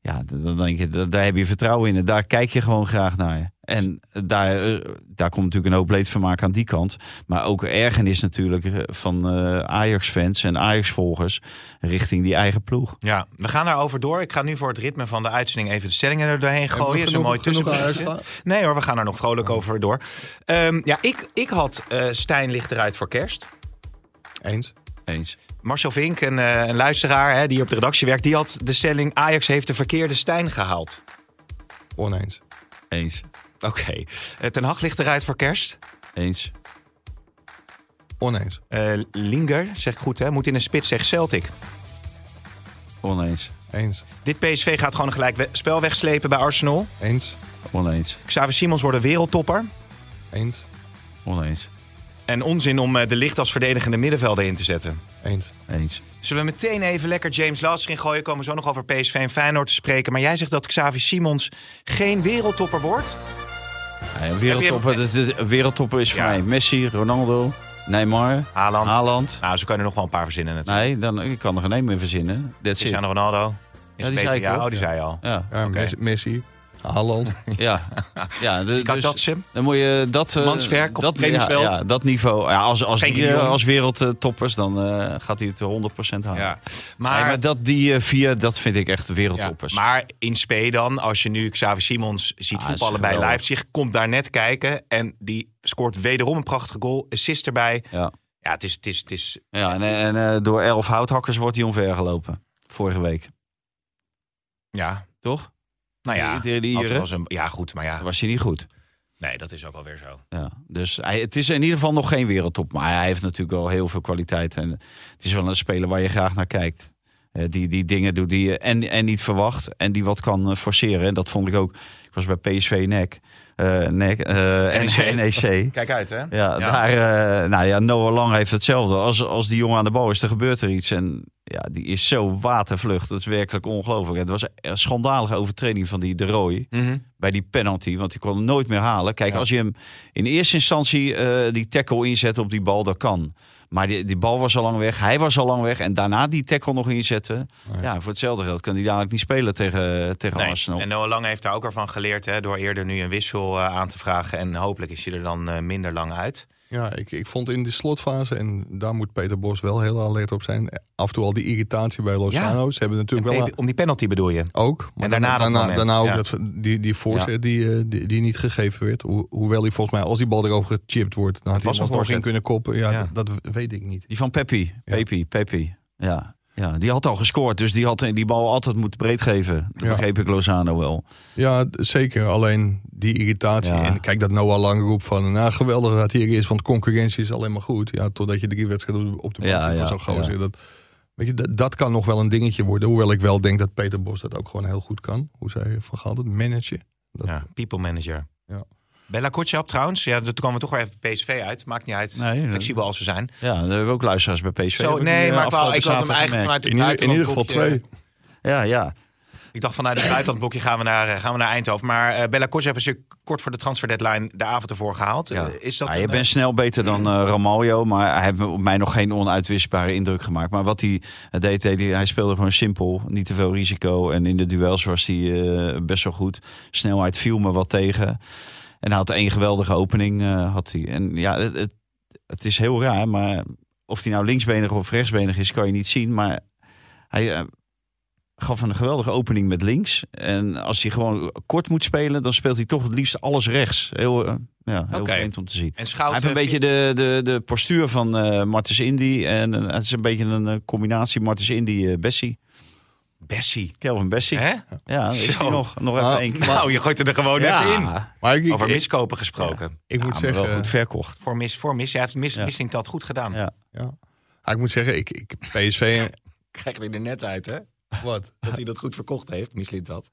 ja, dan denk je, da- daar heb je vertrouwen in. En daar kijk je gewoon graag naar. En daar, eh, daar komt natuurlijk een hoop leedvermaak aan die kant. Maar ook ergernis natuurlijk eh, van eh, Ajax-fans en Ajax-volgers richting die eigen ploeg. Ja, we gaan daarover door. Ik ga nu voor het ritme van de uitzending even de stellingen er doorheen gooien. Is een mooi tussenpuntje. Nee hoor, we gaan er nog vrolijk over door. Ehm, ja, ik, ik had eh Stijn ligt eruit voor kerst. Eens. Eens. Marcel Vink, een, eh, een luisteraar hè, die op de redactie werkt, die had de stelling Ajax heeft de verkeerde Stijn gehaald. Oneens. Eens. Oké. Eh, Ten Hag ligt eruit voor kerst. Eens. Oneens. Eh, Linger, zeg ik goed hè, moet in een spits zeg Celtic. Oneens. Eens. Dit PSV gaat gewoon een gelijk we- spel wegslepen bij Arsenal. Eens. Oneens. Xavi Simons wordt een wereldtopper. Eens. Oneens. En onzin om eh, de licht als verdedigende middenvelder in te zetten. Eens. Eens. Zullen we meteen even lekker James Last in gooien? Komen we zo nog over PSV en Feyenoord te spreken. Maar jij zegt dat Xavi Simons geen wereldtopper wordt? Ja, een wereldtopper, de, de- de wereldtopper is voor Ja. mij Messi, Ronaldo, Neymar, Haaland. Haaland. Nou, ze kunnen er nog wel een paar verzinnen natuurlijk. Nee, dan, ik kan er geen één meer verzinnen. That's. Cristiano Ronaldo. Is Ja, die beter? zei ik ja, oh, die zei je al. Ja, Messi, Haaland. ja. ja de, dus, dat hem? dan moet je dat... eh, Manswerk op dat, het trainingsveld. Ja, ja, dat niveau. Ja, als als, die, eh, als wereldtoppers, dan eh, gaat hij het 100% halen. Ja. Maar, dat, die eh, vier, dat vind ik echt ja, wereldtoppers. maar in spe dan, als je nu Xavi Simons ziet Ah, voetballen bij. Leipzig, komt daar net kijken en die scoort wederom een prachtige goal, assist erbij. ja. Ja, het is, het is, het is Ja, en, en eh, door elf houthakkers wordt hij omvergelopen. Vorige week. ja, Toch? Nou ja, Die- die- was een, ja goed, maar ja, was hij niet goed. nee, dat is ook alweer zo. Ja, dus hij, het is in ieder geval nog geen wereldtop. Maar hij heeft natuurlijk wel heel veel kwaliteit. En het is wel een speler waar je graag naar kijkt. Eh, die, die dingen doet die je en, en niet verwacht. En die wat kan eh, forceren. En dat vond ik ook. Ik was bij PSV NEC. eh NEC eh, en NEC. NEC. Kijk uit, hè? Ja, daar, eh, nou ja, Noah Lang heeft hetzelfde. Als, als die jongen aan de bal is, er gebeurt er iets. En ja, die is zo watervlucht. Dat is werkelijk ongelooflijk. Het was een schandalige overtreding van die De Roy Mhm. bij die penalty. Want die kon hem nooit meer halen. Kijk, Ja. als je hem in eerste instantie eh, die tackle inzet op die bal, dat kan. Maar die, die bal was al lang weg. Hij was al lang weg. En daarna die tackle nog inzetten. Ja, voor hetzelfde geld kan hij dadelijk niet spelen tegen, tegen Nee. Arsenal. En Noah Lang heeft daar ook ervan geleerd hè, door eerder nu een wissel eh, aan te vragen. En hopelijk is hij er dan eh, minder lang uit. Ja, ik, ik vond in de slotfase, en daar moet Peter Bos wel heel alert op zijn. Af en toe al die irritatie bij Lozano. Ze hebben natuurlijk wel En om die penalty bedoel je? ook. Maar En daarna daarna, daarna ook ja. dat, die, die voorzet die, eh, die, die niet gegeven werd. Ho- hoewel hij volgens mij, als die bal erover gechipt wordt, dan had hij alsnog in kunnen koppen. Ja, Ja. Dat, dat weet ik niet. Die van Peppi. Ja. Peppi, Peppi. Ja. Ja, die had al gescoord. Dus die had die bal altijd moeten breed geven. Dat Ja. begreep ik Lozano wel. Ja, zeker. Alleen die irritatie. Ja. En kijk dat Noah Lang roept van... Nou, geweldig dat hij hier is, want concurrentie is alleen maar goed. Ja, totdat je drie wedstrijden op de bank Ja, zit van zo'n gozer. ja. Dat, weet je, dat, dat kan nog wel een dingetje worden. Hoewel ik wel denk dat Peter Bos dat ook gewoon heel goed kan. Hoe zei je van dat? Managen. Dat, Ja, people manager. Ja. Bella Kotschap trouwens. Ja, toen kwamen we toch weer even PSV uit. Maakt niet uit. Nee, Flexibel als we zijn. Ja, daar hebben we ook luisteraars bij PSV. Zo, nee, eh, maar ik, had hem eigenlijk vanuit het in, ieder, in ieder geval twee. Ja, ja. Ik dacht vanuit het buitenlandblokje gaan we naar, eh, gaan we naar Eindhoven. Maar eh Bella Kotschap is natuurlijk kort voor de transfer deadline de avond ervoor gehaald. Ja. Is dat Ja, een, je bent snel beter dan Ramaljo, maar hij heeft op mij nog geen onuitwisbare indruk gemaakt. Maar wat hij deed, deed hij, hij speelde gewoon simpel, niet te veel risico. En in de duels was hij best wel goed. Snelheid viel me wat tegen. En hij had één geweldige opening. eh, had hij. En ja, het, het, het is heel raar, maar of hij nou linksbenig of rechtsbenig is, kan je niet zien. Maar hij eh, gaf een geweldige opening met links. En als hij gewoon kort moet spelen, dan speelt hij toch het liefst alles rechts. Heel, eh, ja, heel Oké. vreemd om te zien. En Hij heeft een beetje de, de, de postuur van Martens Indy. En het is een beetje een combinatie Martens Indy-Bessie. Bessie. Kelvin Bessie. Hè? Ja, is die nog, nog even Ah, één keer. Nou, je gooit er gewoon even in. Maar ik, Over miskopen gesproken. ik moet maar wel zeggen... goed verkocht. Voor mis, voor mis. Hij heeft mis, Ja. Missling dat goed gedaan. Ja. ja. Ah, ik moet zeggen, ik, ik, PSV... Krijgt hij er net uit, hè? wat? Dat hij dat goed verkocht heeft. Missling dat.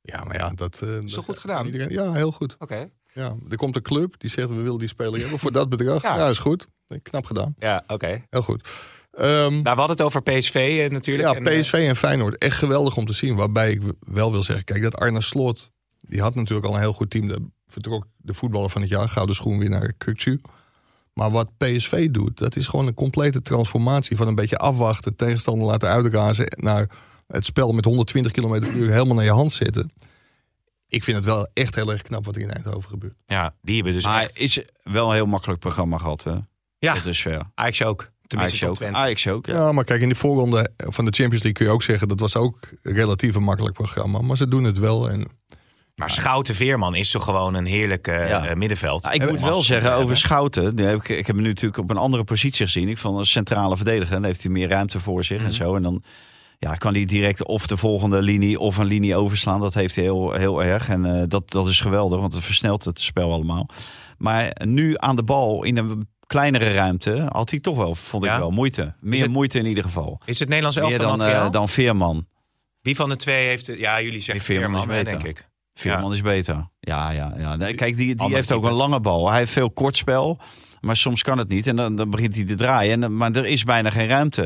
Ja, maar ja, dat... eh, Is dat- goed gedaan? Iedereen, ja, heel goed. Oké. Ja, er komt een club die zegt, we willen die speler hebben voor dat bedrag. Ja. Ja, is goed. Knap gedaan. Ja, oké. Heel goed. Ehm, Nou, we hadden het over PSV eh, natuurlijk. ja, En, eh, PSV en Feyenoord. Echt geweldig om te zien. Waarbij ik wel wil zeggen, kijk, dat Arne Slot, die had natuurlijk al een heel goed team. De, vertrok de voetballer van het jaar, gouden schoenwinnaar Kukcu. Maar wat PSV doet, dat is gewoon een complete transformatie van een beetje afwachten, tegenstander laten uitrazen naar het spel met 120 km per uur helemaal naar je hand zetten. Ik vind het wel echt heel erg knap wat er in Eindhoven gebeurt. Ja, die hebben dus Maar echt... is wel een heel makkelijk programma gehad. Hè? Ja. Dat is ver. Ajax ook. Tenminste, Ajax ook. Ajax ook, ja. Ja, maar kijk, in de voorronde van de Champions League kun je ook zeggen... dat was ook relatief een makkelijk programma. Maar ze doen het wel. En Maar Schouten Veerman is toch gewoon een heerlijke eh, Ja. middenveld. Nou, ik moet wel zeggen over. Schouten. Die heb ik, ik heb hem nu natuurlijk op een andere positie gezien. Ik vond een centrale verdediger. Dan heeft hij meer ruimte voor zich Mhm. en zo. En dan ja, kan hij direct of de volgende linie of een linie overslaan. Dat heeft hij heel, heel erg. En eh, dat, dat is geweldig, want het versnelt het spel allemaal. Maar nu aan de bal in een kleinere ruimte had hij toch wel, vond ik Ja? wel, moeite. Meer het- moeite in ieder geval. Is het Nederlands Meer elftal dan, materiaal? eh, dan Veerman. Wie van de twee heeft... het- Ja, jullie zeggen Veerman Veerman, is beter. denk ik. Veerman is beter. Ja, ja, ja. Nee, Kijk, die, die Ander heeft ook een lange bal. Hij heeft veel kortspel, maar soms kan het niet. En dan, dan begint hij te draaien. En, maar er is bijna geen ruimte.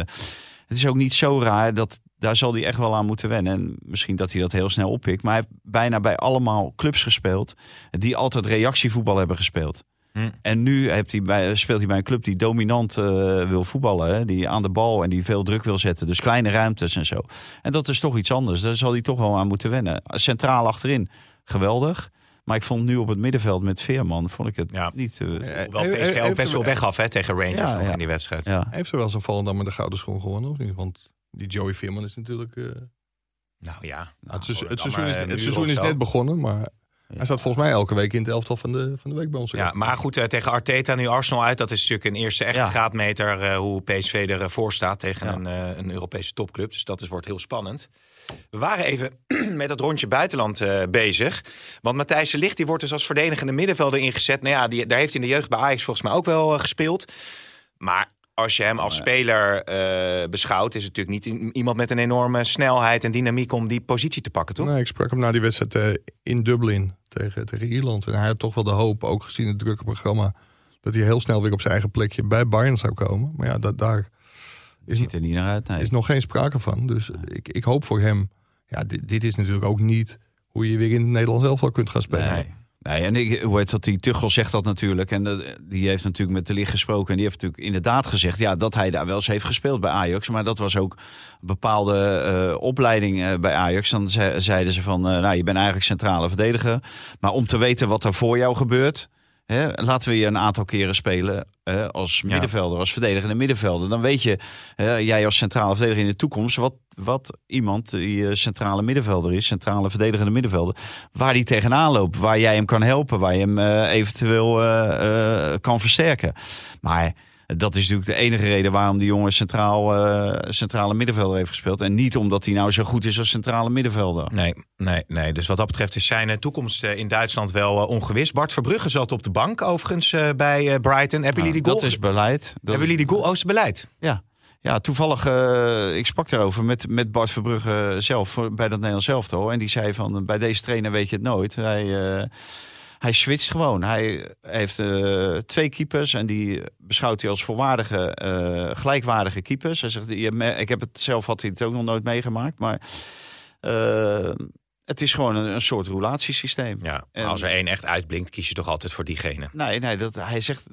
Het is ook niet zo raar dat daar zal hij echt wel aan moeten wennen. En misschien dat hij dat heel snel oppikt. Maar hij heeft bijna bij allemaal clubs gespeeld die altijd reactievoetbal hebben gespeeld. Hm. En nu heeft hij bij, speelt hij bij een club die dominant eh, wil voetballen. Hè? Die aan de bal en die veel druk wil zetten. Dus kleine ruimtes en zo. En dat is toch iets anders. Daar zal hij toch wel aan moeten wennen. Centraal achterin, geweldig. Maar ik vond nu op het middenveld met Veerman, vond ik het Ja. niet... eh, Hoewel PSG ook heeft best wel weg af hè, tegen Rangers Ja, nog ja. in die wedstrijd. ja. heeft er wel zo'n Volendam met de gouden schoen gewonnen, of niet? Want die Joey Veerman is natuurlijk... eh, Nou ja. nou, het, Nou, seizoen- dan het seizoen maar is, het seizoen is net begonnen, maar hij staat volgens mij elke week in het elftal van de, van de week bij ons. Ja, maar goed, eh, tegen Arteta nu Arsenal uit. Dat is natuurlijk een eerste echte graadmeter eh, hoe PSV ervoor staat tegen een, eh, een Europese topclub. Dus dat is, wordt heel spannend. We waren even met dat rondje buitenland eh, bezig. Want Matthijs de Ligt die wordt dus als verdedigende middenvelder ingezet. Nou ja, die, daar heeft hij in de jeugd bij Ajax volgens mij ook wel eh, gespeeld. Maar als je hem als speler eh, beschouwt, is het natuurlijk niet iemand met een enorme snelheid en dynamiek om die positie te pakken, toch? Nee, ik sprak hem na die wedstrijd eh, in Dublin tegen, tegen Ierland. En hij had toch wel de hoop, ook gezien het drukke programma, dat hij heel snel weer op zijn eigen plekje bij Bayern zou komen. Maar ja, dat, daar is, Ziet er niet naar uit. Nee. is nog geen sprake van. Dus ik, ik hoop voor hem. Ja, dit, dit is natuurlijk ook niet hoe je weer in het Nederlands elftal kunt gaan spelen. Nee. Nee, en ik, hoe dat, die Tuchel zegt dat natuurlijk. En die heeft natuurlijk met de licht gesproken. En die heeft natuurlijk inderdaad gezegd ja, dat hij daar wel eens heeft gespeeld bij Ajax. Maar dat was ook een bepaalde eh, opleiding eh, bij Ajax. Dan ze- zeiden ze van, eh, nou, je bent eigenlijk centrale verdediger. Maar om te weten wat er voor jou gebeurt... Hè, laten we je een aantal keren spelen als middenvelder, als verdedigende middenvelder. Dan weet je, jij als centrale verdediger in de toekomst, wat, wat iemand die eh, centrale middenvelder is, centrale verdedigende middenvelder, waar die tegenaan loopt, waar jij hem kan helpen, waar je hem eh, eventueel eh, kan versterken. Maar dat is natuurlijk de enige reden waarom die jongen centraal, eh, centrale middenvelder heeft gespeeld. En niet omdat hij nou zo goed is als centrale middenvelder. Nee, nee, nee. Dus wat dat betreft is zijn eh, toekomst eh, in Duitsland wel ongewis. Bart Verbrugge zat op de bank overigens bij Brighton. Hebben jullie die goal? dat is beleid. Dat Hebben jullie die goal? Oh, is beleid? Ja. Ja, toevallig, eh, ik sprak daarover met, met Bart Verbrugge zelf bij dat Nederlands elftal. En die zei van, bij deze trainer weet je het nooit. Hij, hij switcht gewoon. Hij heeft eh, twee keepers en die beschouwt hij als volwaardige, eh, gelijkwaardige keepers. Hij zegt, ik heb het zelf had hij het ook nog nooit meegemaakt, maar eh, het is gewoon een, een soort roulatiesysteem. Ja, En- als er één echt uitblinkt, kies je toch altijd voor diegene. Nee, nee, dat, hij zegt,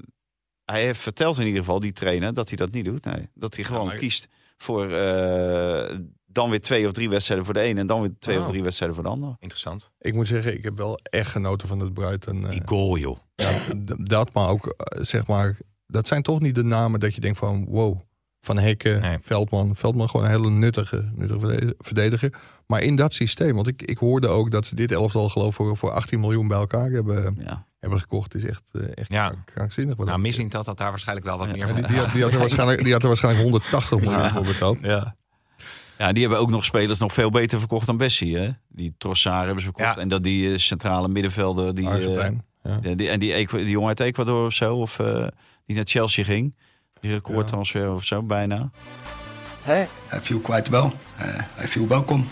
hij heeft verteld in ieder geval, die trainer, dat hij dat niet doet. Nee, dat hij gewoon maar- kiest voor eh, dan weer twee of drie wedstrijden voor de een en dan weer twee Oh. of drie wedstrijden voor de ander. Interessant. Ik moet zeggen, ik heb wel echt genoten van het Brighton. eh, Die goal, joh. ja, dat, maar ook, eh, zeg maar, dat zijn toch niet de namen dat je denkt van, wow. Van Hekken, Nee. Veldman. Veldman gewoon een hele nuttige, nuttige verdediger-. Maar in dat systeem, want ik, ik hoorde ook dat ze dit elftal geloof ik voor, voor 18 miljoen bij elkaar hebben, Ja. hebben gekocht. is echt, eh, echt Ja. krankzinnig. wat Nou, dat Missing dat had daar waarschijnlijk wel wat Ja, meer Ja, van. die, die, had, die, had er waarschijnlijk, die had er waarschijnlijk 180 miljoen voor betaald. Ja. Ja, die hebben ook nog spelers nog veel beter verkocht dan Bessie. Hè? Die Trossard hebben ze verkocht. Ja. En dat die eh, centrale middenvelder. Die, eh, Argentijn. ja. die, en die, die jongen uit Ecuador of zo. Of eh, die naar Chelsea ging. Die recordtransfer of zo bijna. Hey, I feel quite well. Uh, I feel welcome.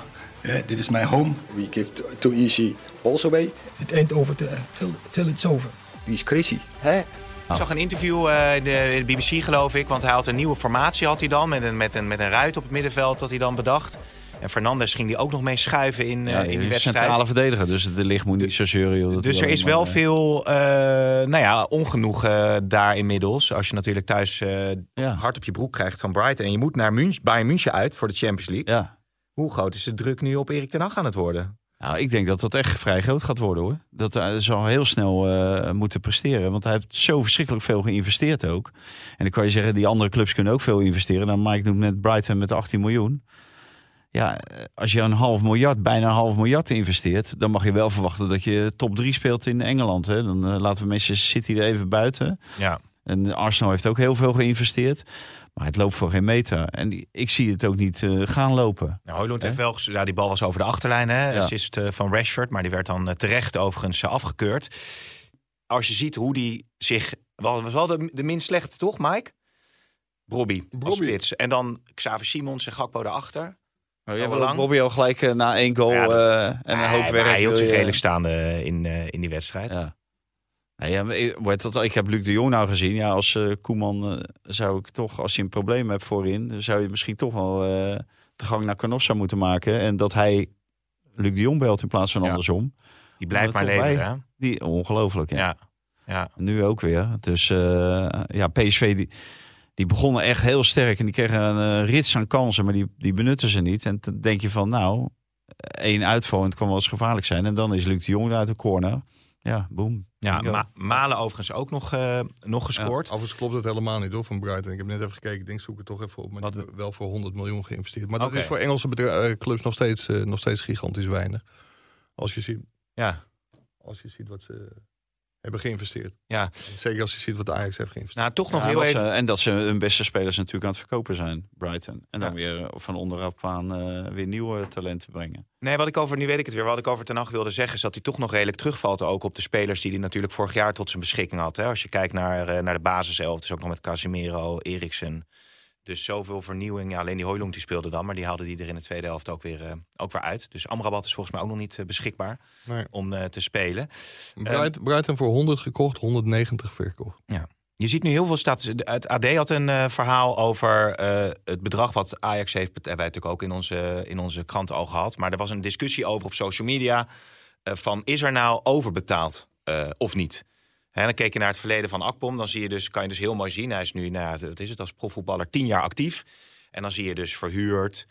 Uh, this is my home. We give too, easy balls away. It ain't over till, till, till it's over. He's crazy. Hey. Ik zag een interview eh, in, de, in de BBC, geloof ik. Want hij had een nieuwe formatie had hij dan. Met een, met, een, met een ruit op het middenveld dat hij dan bedacht. En Fernandes ging die ook nog mee schuiven in, eh, Ja, in die wedstrijd. centrale verdediger. Dus de licht moet niet zo zeuren. joh, Dus er is wel maar, eh, veel eh, nou ja, ongenoegen daar inmiddels. Als je natuurlijk thuis eh, Ja. hard op je broek krijgt van Brighton. En je moet naar München, Bayern München uit voor de Champions League. Ja. Hoe groot is de druk nu op Erik ten Hag aan het worden? Nou, ik denk dat dat echt vrij groot gaat worden hoor. Dat hij zal heel snel eh, moeten presteren. Want hij heeft zo verschrikkelijk veel geïnvesteerd ook. En dan kan je zeggen, die andere clubs kunnen ook veel investeren. Dan Mike noemt net Brighton met 18 miljoen. Ja, eh, als je een half miljard, bijna een half miljard investeert... dan mag je wel verwachten dat je top 3 speelt in Engeland. Hè? Dan eh, laten we Manchester City er even buiten. Ja. En Arsenal heeft ook heel veel geïnvesteerd. Maar het loopt voor geen meter. En die- ik zie het ook niet eh, gaan lopen. Nou, Højlund Hè? heeft wel, ja, die bal was over de achterlijn, hè? Ja. Assist eh, van Rashford, maar die werd dan eh, terecht overigens afgekeurd. Als je ziet hoe die zich, wel, was wel de, de minst slechte, toch, Mike? Brobby, als Brobby. spits. En dan Xaver Simons en Gakpo daarachter. Oh, ja, ja, wel lang. Bobby al gelijk na één goal Ja, dat- eh, en een hoop werk. Hij hield zich redelijk staande in, eh, in die wedstrijd. Ja. Nee, ja, ik- heb Luc de Jong nou gezien. Ja, als eh, Koeman eh, zou ik toch, als je een probleem hebt voorin, zou je misschien toch wel eh, de gang naar Canossa moeten maken. En dat hij Luc de Jong belt in plaats van Ja. andersom. Die blijft maar leveren, wij- hè? Die ongelooflijk. Ja. Ja. ja. Nu ook weer. Dus ja, PSV die, die begonnen echt heel sterk en die kregen een rits aan kansen, maar die, die benutten ze niet. En dan denk je van, nou, één uitval en het kan wel eens gevaarlijk zijn. En dan is Luc de Jong uit de corner. Ja, boem. Ja. Ma- Malen overigens ook nog, eh, nog gescoord. Overigens klopt het helemaal niet hoor van Brighton. Ik heb net even gekeken. Ik denk zoek het toch even op. Maar Wat- wel voor 100 miljoen geïnvesteerd. Maar dat is voor Engelse eh, clubs nog steeds, eh, nog steeds gigantisch weinig. Als je ziet, Ja, als je ziet wat ze hebben geïnvesteerd. ja. Zeker als je ziet wat Ajax heeft geïnvesteerd. Nou, toch nog Ja, heel wat even... ze- en dat ze hun beste spelers natuurlijk aan het verkopen zijn, Brighton. En dan Ja. weer van onderaf aan eh, weer nieuwe talenten brengen. Nee, wat ik over, nu weet ik het weer, wat ik over Ten Hag wilde zeggen, is dat hij toch nog redelijk terugvalt ook op de spelers die hij natuurlijk vorig jaar tot zijn beschikking had. Hè? Als je kijkt naar, eh, naar de basiself, dus ook nog met Casemiro, Eriksen. Dus zoveel vernieuwing. Ja, alleen die Hoylong die speelde dan, maar die haalde die er in de tweede helft ook weer, eh, ook weer uit. Dus Amrabat is volgens mij ook nog niet eh, beschikbaar Nee. om eh, te spelen. Brighton, Brighton voor 100 gekocht, 190 verkocht. Je ziet nu heel veel status. Het AD had een verhaal over het bedrag wat Ajax heeft. Dat hebben wij natuurlijk ook in onze, in onze kranten al gehad. Maar er was een discussie over op social media. van is er nou overbetaald of niet? Hè, dan keek je naar het verleden van Akpom. Dan zie je dus, kan je dus heel mooi zien. Hij is nu, nou, ja, wat is het, als profvoetballer tien jaar actief. En dan zie je dus verhuurd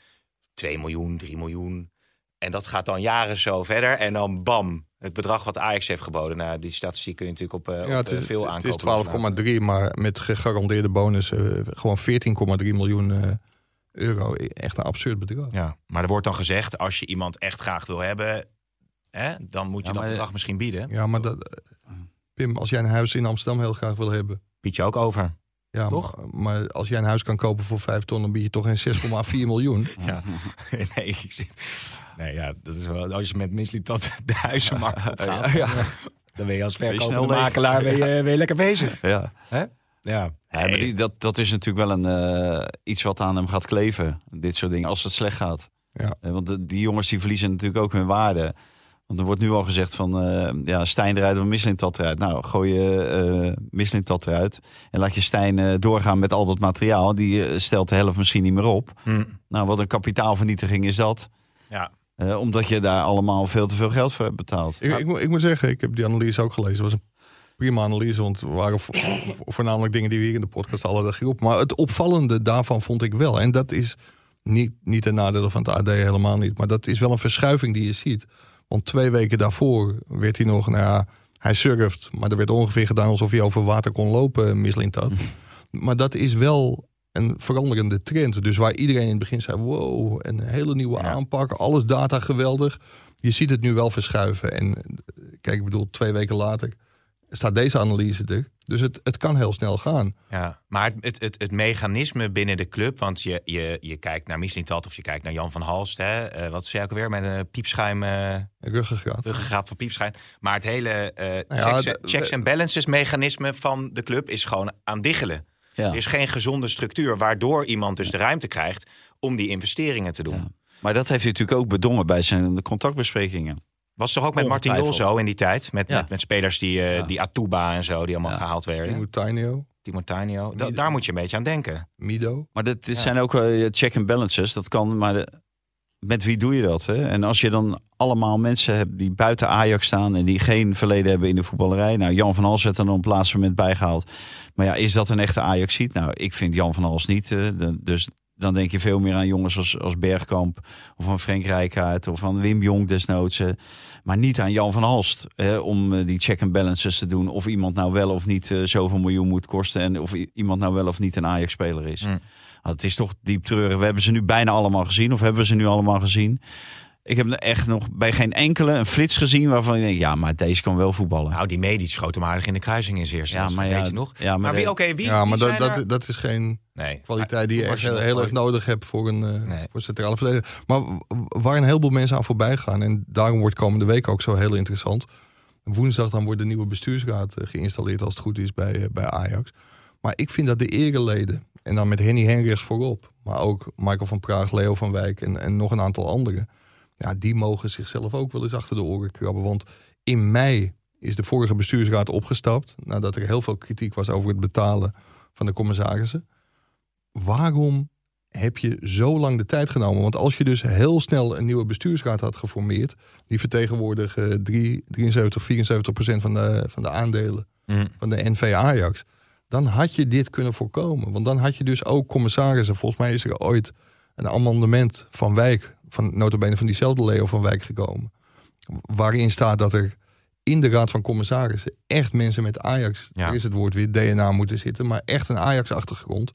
2 miljoen, 3 miljoen. En dat gaat dan jaren zo verder. En dan bam, het bedrag wat Ajax heeft geboden. Nou, die statistiek kun je natuurlijk op, eh, Ja, op het eh, is, veel het aankopen. is 12,3, maar met gegarandeerde bonus eh, gewoon 14,3 miljoen eh, euro. Echt een absurd bedrag. Ja, maar er wordt dan gezegd, als je iemand echt graag wil hebben, hè, dan moet je Ja, dat bedrag misschien bieden. Ja, maar dat, Pim, als jij een huis in Amsterdam heel graag wil hebben. Bied je ook over. Ja, Toch? Maar, maar als jij een huis kan kopen voor 5 ton, dan bied je toch geen 6,4 miljoen. Ja. nee, ik zit... Nee, ja, dat is wel... Als je met misliep dat de huizenmarkt op gaat, dan ben je als verkopende leeg. makelaar ben je, ben je lekker bezig. Ja. Ja. Ja, maar die, dat, dat is natuurlijk wel een, eh, iets wat aan hem gaat kleven. Dit soort dingen, als het slecht gaat. Ja. Eh, want de- die jongens die verliezen natuurlijk ook hun waarde. Want er wordt nu al gezegd van, eh ja, Stijn eruit of Mislintat eruit. Nou, gooi je eh Mislintat eruit. En laat je Stijn eh, doorgaan met al dat materiaal. Die eh, stelt de helft misschien niet meer op. Hm. Nou, wat een kapitaalvernietiging is dat. Ja. Eh, omdat je daar allemaal veel te veel geld voor hebt betaald. Ik, ik, moet- ik moet zeggen, ik heb die analyse ook gelezen. Het was een prima analyse, want het waren vo- vo- voornamelijk dingen die we hier in de podcast hadden geroepen. Maar het opvallende daarvan vond ik wel, en dat is niet, niet ten nadele van het AD helemaal niet, maar dat is wel een verschuiving die je ziet. Want twee weken daarvoor werd hij nog, nou ja, hij surft, maar er werd ongeveer gedaan alsof hij over water kon lopen, mislint dat. Maar dat is wel een veranderende trend. Dus waar iedereen in het begin zei, wow, een hele nieuwe Ja. aanpak, alles data geweldig. Je ziet het nu wel verschuiven. En eh, kijk, ik bedoel, twee weken later staat deze analyse er. Dus het, het kan heel snel gaan. Ja, maar het, het, het, mechanisme binnen de club, want je, je, je kijkt naar Mislintat of je kijkt naar Jan van Halst, hè, eh, wat zei ik alweer, met een piepschuim, eh Ruggengraat. ruggengraat van piepschuim. Maar het hele eh, Nou ja, checks, checks en balances mechanisme van de club is gewoon aan diggelen. Ja. Er is geen gezonde structuur, waardoor iemand dus de ruimte krijgt om die investeringen te doen. Ja. Maar dat heeft hij natuurlijk ook bedongen bij zijn contactbesprekingen. Was toch ook met Martin Jol zo in die tijd? Met, Ja. met, met spelers die, eh, Ja. die Atuba en zo, die allemaal Ja. gehaald werden. Timo Tainio, Timo Tainio. Da- daar moet je een beetje aan denken. Mido. Maar dit, dit Ja. zijn ook eh, check and balances. Dat kan, maar de- met wie doe je dat? Hè? En als je dan allemaal mensen hebt die buiten Ajax staan en die geen verleden hebben in de voetballerij. Nou, Jan van Hals werd er dan op het laatste moment bijgehaald. Maar ja, is dat een echte Ajax-ziet? Nou, ik vind Jan van Hals niet. eh, de- dus dan denk je veel meer aan jongens als, als Bergkamp of aan Frank Rijkaard of aan Wim Jong desnoods. eh, maar niet aan Jan van Halst hè, om eh, die check and balances te doen. Of iemand nou wel of niet eh, zoveel miljoen moet kosten. En of iemand nou wel of niet een Ajax-speler is. Mm. Nou, het is toch diep treurig. We hebben ze nu bijna allemaal gezien. Of hebben we ze nu allemaal gezien? Ik heb er echt nog bij geen enkele een flits gezien waarvan je denkt... ja, maar deze kan wel voetballen. Nou, die Medic schoot hem aardig in de kruising in zijn eerste ja, maar ja, weet je nog? Ja, maar, Maar wie, oké, wie, Ja, wie maar dat, zijn dat, er- dat is geen Nee. kwaliteit die je Maar echt heel, heel erg nodig hebt voor een, eh, Nee. voor centrale verdediger. Maar waar een heleboel mensen aan voorbij gaan, en daarom wordt komende week ook zo heel interessant. Woensdag dan wordt de nieuwe bestuursraad eh, geïnstalleerd als het goed is bij, eh, bij Ajax. Maar ik vind dat de ereleden, en dan met Henny Henrichs voorop, maar ook Michael van Praag, Leo van Wijk en, en nog een aantal anderen. Ja, die mogen zichzelf ook wel eens achter de oren krabben. Want in mei is de vorige bestuursraad opgestapt, nadat er heel veel kritiek was over het betalen van de commissarissen. Waarom heb je zo lang de tijd genomen? Want als je dus heel snel een nieuwe bestuursraad had geformeerd, die vertegenwoordigen 3, 73, 74 procent van de, van de aandelen Mhm. van de NV Ajax, dan had je dit kunnen voorkomen. Want dan had je dus ook commissarissen. Volgens mij is er ooit een amendement van Wijk, van notabene van diezelfde Leo van Wijk gekomen, waarin staat dat er in de raad van commissarissen echt mensen met Ajax, Ja. er is het woord weer DNA moeten zitten, maar echt een Ajax-achtergrond.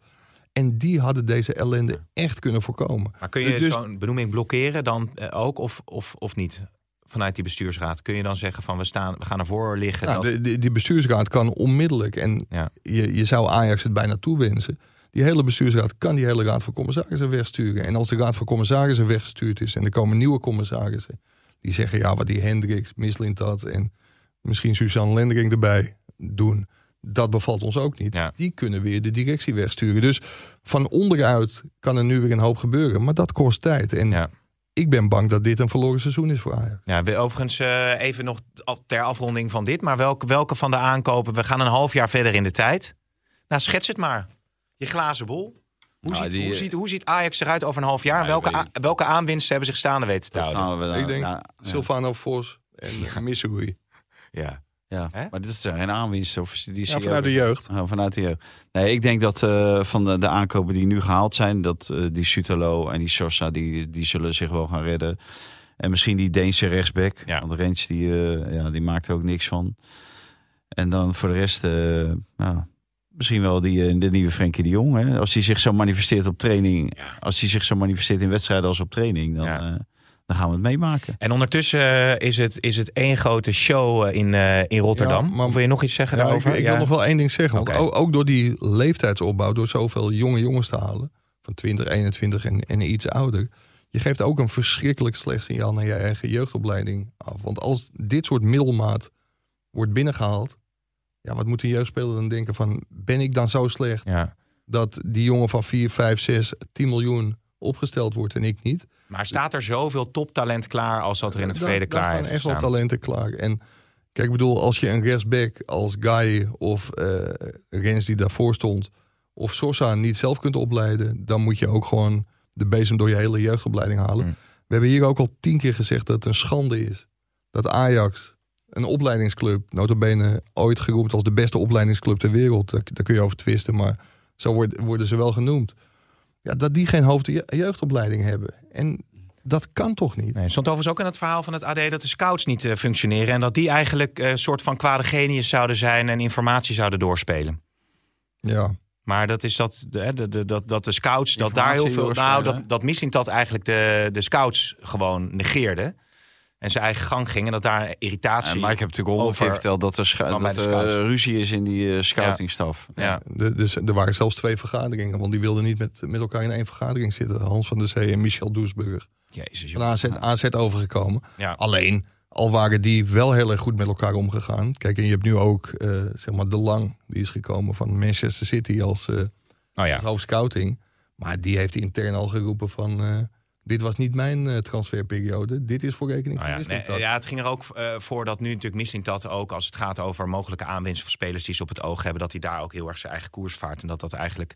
En die hadden deze ellende echt kunnen voorkomen. Maar kun je Dus- zo'n benoeming blokkeren dan eh, ook of, of, of niet? Vanuit die bestuursraad. Kun je dan zeggen van we, staan, we gaan ervoor liggen. Nou, dat... de, de- die bestuursraad kan onmiddellijk, en Ja. je, je zou Ajax het bijna toewensen. Die hele bestuursraad kan die hele raad van commissarissen wegsturen. En als de raad van commissarissen weggestuurd is en er komen nieuwe commissarissen. die zeggen ja, wat die Hendricks, Mislintat en misschien Suzanne Lendering erbij doen. dat bevalt ons ook niet. Ja. Die kunnen weer de directie wegsturen. Dus van onderuit kan er nu weer een hoop gebeuren. Maar dat kost tijd. En Ja. ik ben bang dat dit een verloren seizoen is voor Ajax. Ja, we- overigens eh, even nog ter afronding van dit. Maar welke, welke van de aankopen? We gaan een half jaar verder in de tijd. Nou, schets het maar. Je glazen bol. Hoe, Nou, ziet, die, hoe, eh, ziet, hoe ziet Ajax eruit over een half jaar? Ja, welke, a- welke aanwinsten hebben zich staande weten te dat houden? Ik denk ja. Silvano Vos en Ja. Missouri. Ja. Ja, maar dit is geen aanwinst. Of die Ja, vanuit de jeugd. Oh, vanuit de jeugd. Nee, ik denk dat eh, van de, de aankopen die nu gehaald zijn, dat eh, die Sutalo en die Sosa, die, die zullen zich wel gaan redden. En misschien die Deense rechtsback. Ja. Want Rens, die, eh, ja, die maakt er ook niks van. En dan voor de rest, eh, nou, misschien wel die, eh, de nieuwe Frenkie de Jong. Hè? Als hij zich zo manifesteert op training, Ja. als hij zich zo manifesteert in wedstrijden als op training, dan, Ja. eh, dan gaan we het meemaken. En ondertussen eh, is het, is het één grote show in, eh, in Rotterdam. Ja, maar- wil je nog iets zeggen Ja, ik, daarover? ik Ja. wil nog wel één ding zeggen. Want ook door die leeftijdsopbouw, door zoveel jonge jongens te halen, van 20, 21 en, en iets ouder, je geeft ook een verschrikkelijk slecht signaal naar je eigen jeugdopleiding af. Want als dit soort middelmaat wordt binnengehaald, ja, wat moet een jeugdspeler dan denken van, ben ik dan zo slecht Ja. dat die jongen van 4, 5, 6, 10 miljoen opgesteld wordt en ik niet? Maar staat er zoveel toptalent klaar als dat er in het verleden klaar staan heeft echt wel talenten klaar. En kijk, ik bedoel, als je een rechtsback als Guy of eh Rens die daarvoor stond, of Sosa niet zelf kunt opleiden, dan moet je ook gewoon de bezem door je hele jeugdopleiding halen. Hmm. We hebben hier ook al tien keer gezegd dat het een schande is dat Ajax, een opleidingsclub, notabene ooit geroemd als de beste opleidingsclub ter wereld, daar, daar kun je over twisten, maar zo worden, worden ze wel genoemd. Ja, dat die geen hoofd- jeugdopleiding hebben. En dat kan toch niet? Nee, stond overigens ook in het verhaal van het AD dat de scouts niet eh, functioneren. En dat die eigenlijk een soort van kwade genius zouden zijn en informatie zouden doorspelen. Ja, Maar dat is dat de, hè, de, de- dat, dat de scouts, dat daar heel veel. Nou, dat, dat Missing dat eigenlijk de, de scouts gewoon negeerde. En zijn eigen gang ging. En dat daar irritatie En, maar ik heb natuurlijk over- verteld dat er, dat scouts. ruzie is in die eh, scoutingstaf. Ja. De, dus er waren zelfs twee vergaderingen, want die wilden niet met, met elkaar in één vergadering zitten. Hans van der Zee en Michel Doesburger. Jezus, Van. AZ, AZ overgekomen. Ja. Alleen, al waren die wel heel erg goed met elkaar omgegaan. Kijk, en je hebt nu ook, eh, zeg maar, De Lang, die is gekomen van Manchester City als, eh Oh ja. als hoofdscouting. Maar die heeft intern al geroepen van, eh, dit was niet mijn eh, transferperiode. Dit is voor rekening Nou van ja, Mislintat. nee, ja, het ging er ook eh, voor dat nu natuurlijk Mislintat ook als het gaat over mogelijke aanwinst van spelers die ze op het oog hebben, dat hij daar ook heel erg zijn eigen koers vaart. En dat dat eigenlijk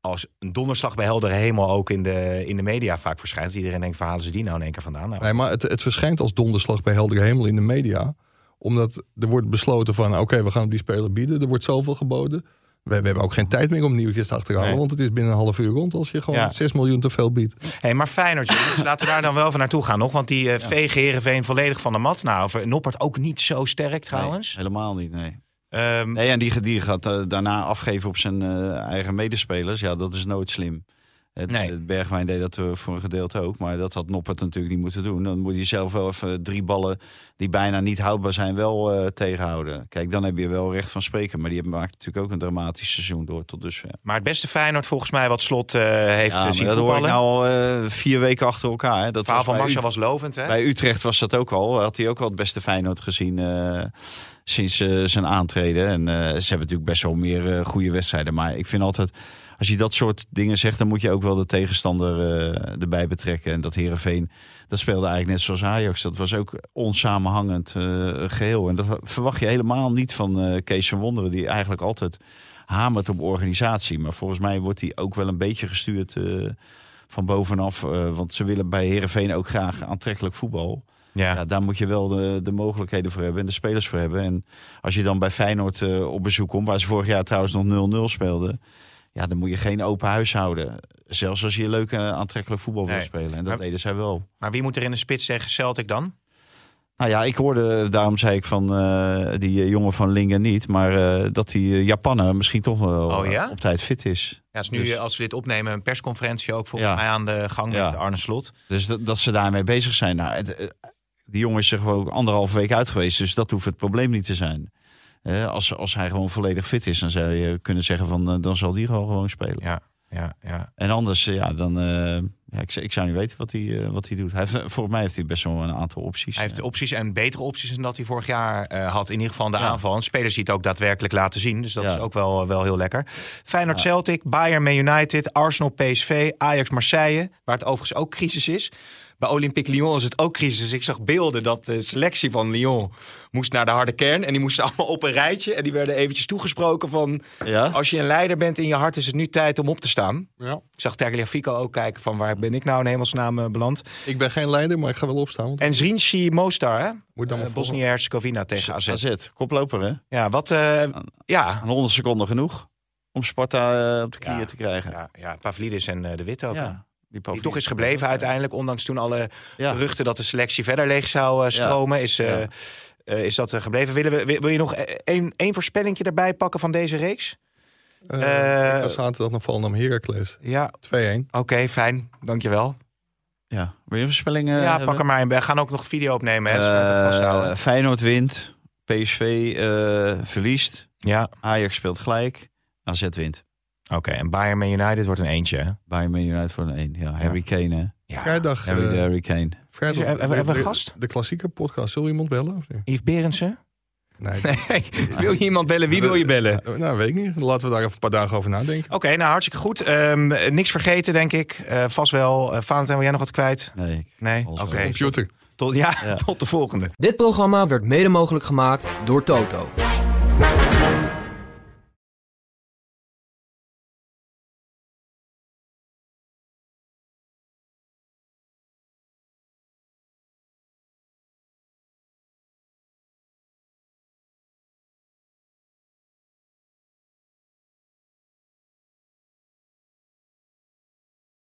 als een donderslag bij heldere hemel ook in de, in de media vaak verschijnt. Iedereen denkt, waar halen ze die nou in één keer vandaan? Nou, Nee, maar het, het verschijnt als donderslag bij heldere hemel in de media. Omdat er wordt besloten van, oké, we gaan op die speler bieden. Er wordt zoveel geboden. We, we hebben ook geen tijd meer om nieuwtjes te achterhalen. Nee. Want het is binnen een half uur rond als je gewoon Ja. 6 miljoen te veel biedt. Hey, maar Feyenoord, laten we daar dan wel even naartoe gaan nog. Want die eh vegen Heerenveen volledig van de mat. Nou, Noppert ook niet zo sterk trouwens. Nee, helemaal niet, nee. Ehm, Nee, en die, die gaat eh, daarna afgeven op zijn eh, eigen medespelers. Ja, dat is nooit slim. Het, Nee. het Bergwijn deed dat eh, voor een gedeelte ook. Maar dat had Noppert natuurlijk niet moeten doen. Dan moet je zelf wel even drie ballen die bijna niet houdbaar zijn wel eh, tegenhouden. Kijk, dan heb je wel recht van spreken. Maar die maakt natuurlijk ook een dramatisch seizoen door tot dusver. Maar het beste Feyenoord volgens mij wat Slot eh, heeft Ja, zien dat hoor ik nou al vier weken achter elkaar. Hè. Dat van U- was lovend, hè? Bij Utrecht was dat ook al. Had hij ook al het beste Feyenoord gezien sinds eh, zijn aantreden. En eh, ze hebben natuurlijk best wel meer eh, goede wedstrijden. Maar ik vind altijd, als je dat soort dingen zegt... dan moet je ook wel de tegenstander erbij betrekken. En dat Herenveen, dat speelde eigenlijk net zoals Ajax. Dat was ook onsamenhangend eh, geheel. En dat verwacht je helemaal niet van Kees van Wonderen... die eigenlijk altijd hamert op organisatie. Maar volgens mij wordt hij ook wel een beetje gestuurd... van bovenaf, want ze willen bij Herenveen ook graag aantrekkelijk voetbal. Ja. Ja, daar moet je wel de, de mogelijkheden voor hebben en de spelers voor hebben. En als je dan bij Feyenoord eh, op bezoek komt, waar ze vorig jaar trouwens nog 0-0 speelden. Ja, dan moet je geen open huis houden. Zelfs als je leuk en aantrekkelijk voetbal wil Nee. spelen. En dat Maar- deden zij wel. Maar wie moet er in de spits tegen Celtic dan? Nou ja, ik hoorde, daarom zei ik van eh, die eh, jongen van Lingen niet. Maar dat die Japaner misschien toch wel Oh ja? op tijd fit is. Ja, is nu, Dus- als we dit opnemen, een persconferentie ook volgens Ja. mij aan de gang Ja. met Arne Slot. Dus dat, dat ze daarmee bezig zijn. Nou, het, die jongen is er gewoon anderhalve week uit geweest. Dus dat hoeft het probleem niet te zijn. Eh, als, als hij gewoon volledig fit is, dan zou je kunnen zeggen van eh, dan zal die gewoon, gewoon spelen. Ja, ja, ja. En anders, eh, ja, dan. ja, ik, ik zou niet weten wat hij, wat hij doet. Hij heeft, volgens mij heeft hij best wel een aantal opties. Hij heeft opties en betere opties dan dat hij vorig jaar had. In ieder geval de Ja. aanval. En spelers die het ook daadwerkelijk laten zien. Dus dat Ja. is ook wel, wel heel lekker. Feyenoord. Celtic, Bayern Man United, Arsenal PSV, Ajax Marseille. Waar het overigens ook crisis is. Bij Olympique Lyon is het ook crisis. Dus ik zag beelden dat de selectie van Lyon moest naar de harde kern. En die moesten allemaal op een rijtje. En die werden eventjes toegesproken van... ja? Als je een leider bent in je hart is het nu tijd om op te staan. Ja. Ik zag Tagliafico ook kijken van waar ben ik nou in hemelsnaam eh, beland. Ik ben geen leider, maar ik ga wel opstaan. Want En Zrinci Mostar, hè? moet dan Eh. Bosnië-Herzegovina tegen AZ. AZ, koploper hè? Ja, wat... eh, ja. Een 100 seconden genoeg om Sparta op de knieën Ja. te krijgen. Ja, ja, Pavlidis en De Witte ook. Ja, die, Die toch is gebleven uiteindelijk, ondanks toen alle Ja. geruchten dat de selectie verder leeg zou eh, stromen, is, eh, Ja. eh, is dat gebleven. Willen we, wil je nog één één voorspellingje erbij pakken van deze reeks? Eh, Eh, ik zaterdag naar Volendam Heracles. 2-1. Ja, oké, fijn. Dankjewel. Ja, wil je een voorspelling eh, ja, hebben? pak er maar in. We gaan ook nog video opnemen, hè, dus Eh. Feyenoord wint, PSV eh, verliest, Ja, Ajax speelt gelijk, AZ wint. Oké. En Bayern Man United wordt een eentje, hè? Bayern Man United voor een 1. Ja, Harry Kane hè. Ja. Vrijdag. Harry, eh, Harry Kane. vrijdag er- hebben we- de- een gast? De klassieke podcast. Zul je iemand bellen? Of niet? Yves Berendsen? Nee. Nee, wil je iemand bellen? Wie wil je bellen? Eh, Nou, weet ik niet. Laten we daar even een paar dagen over nadenken. Oké, nou hartstikke goed. Ehm, niks vergeten, denk ik. Eh, vast wel. Uh, Valentijn, wil jij nog wat kwijt? Nee. Nee? Oké. Computer. Tot, ja, Ja. tot de volgende. Dit programma werd mede mogelijk gemaakt door Toto.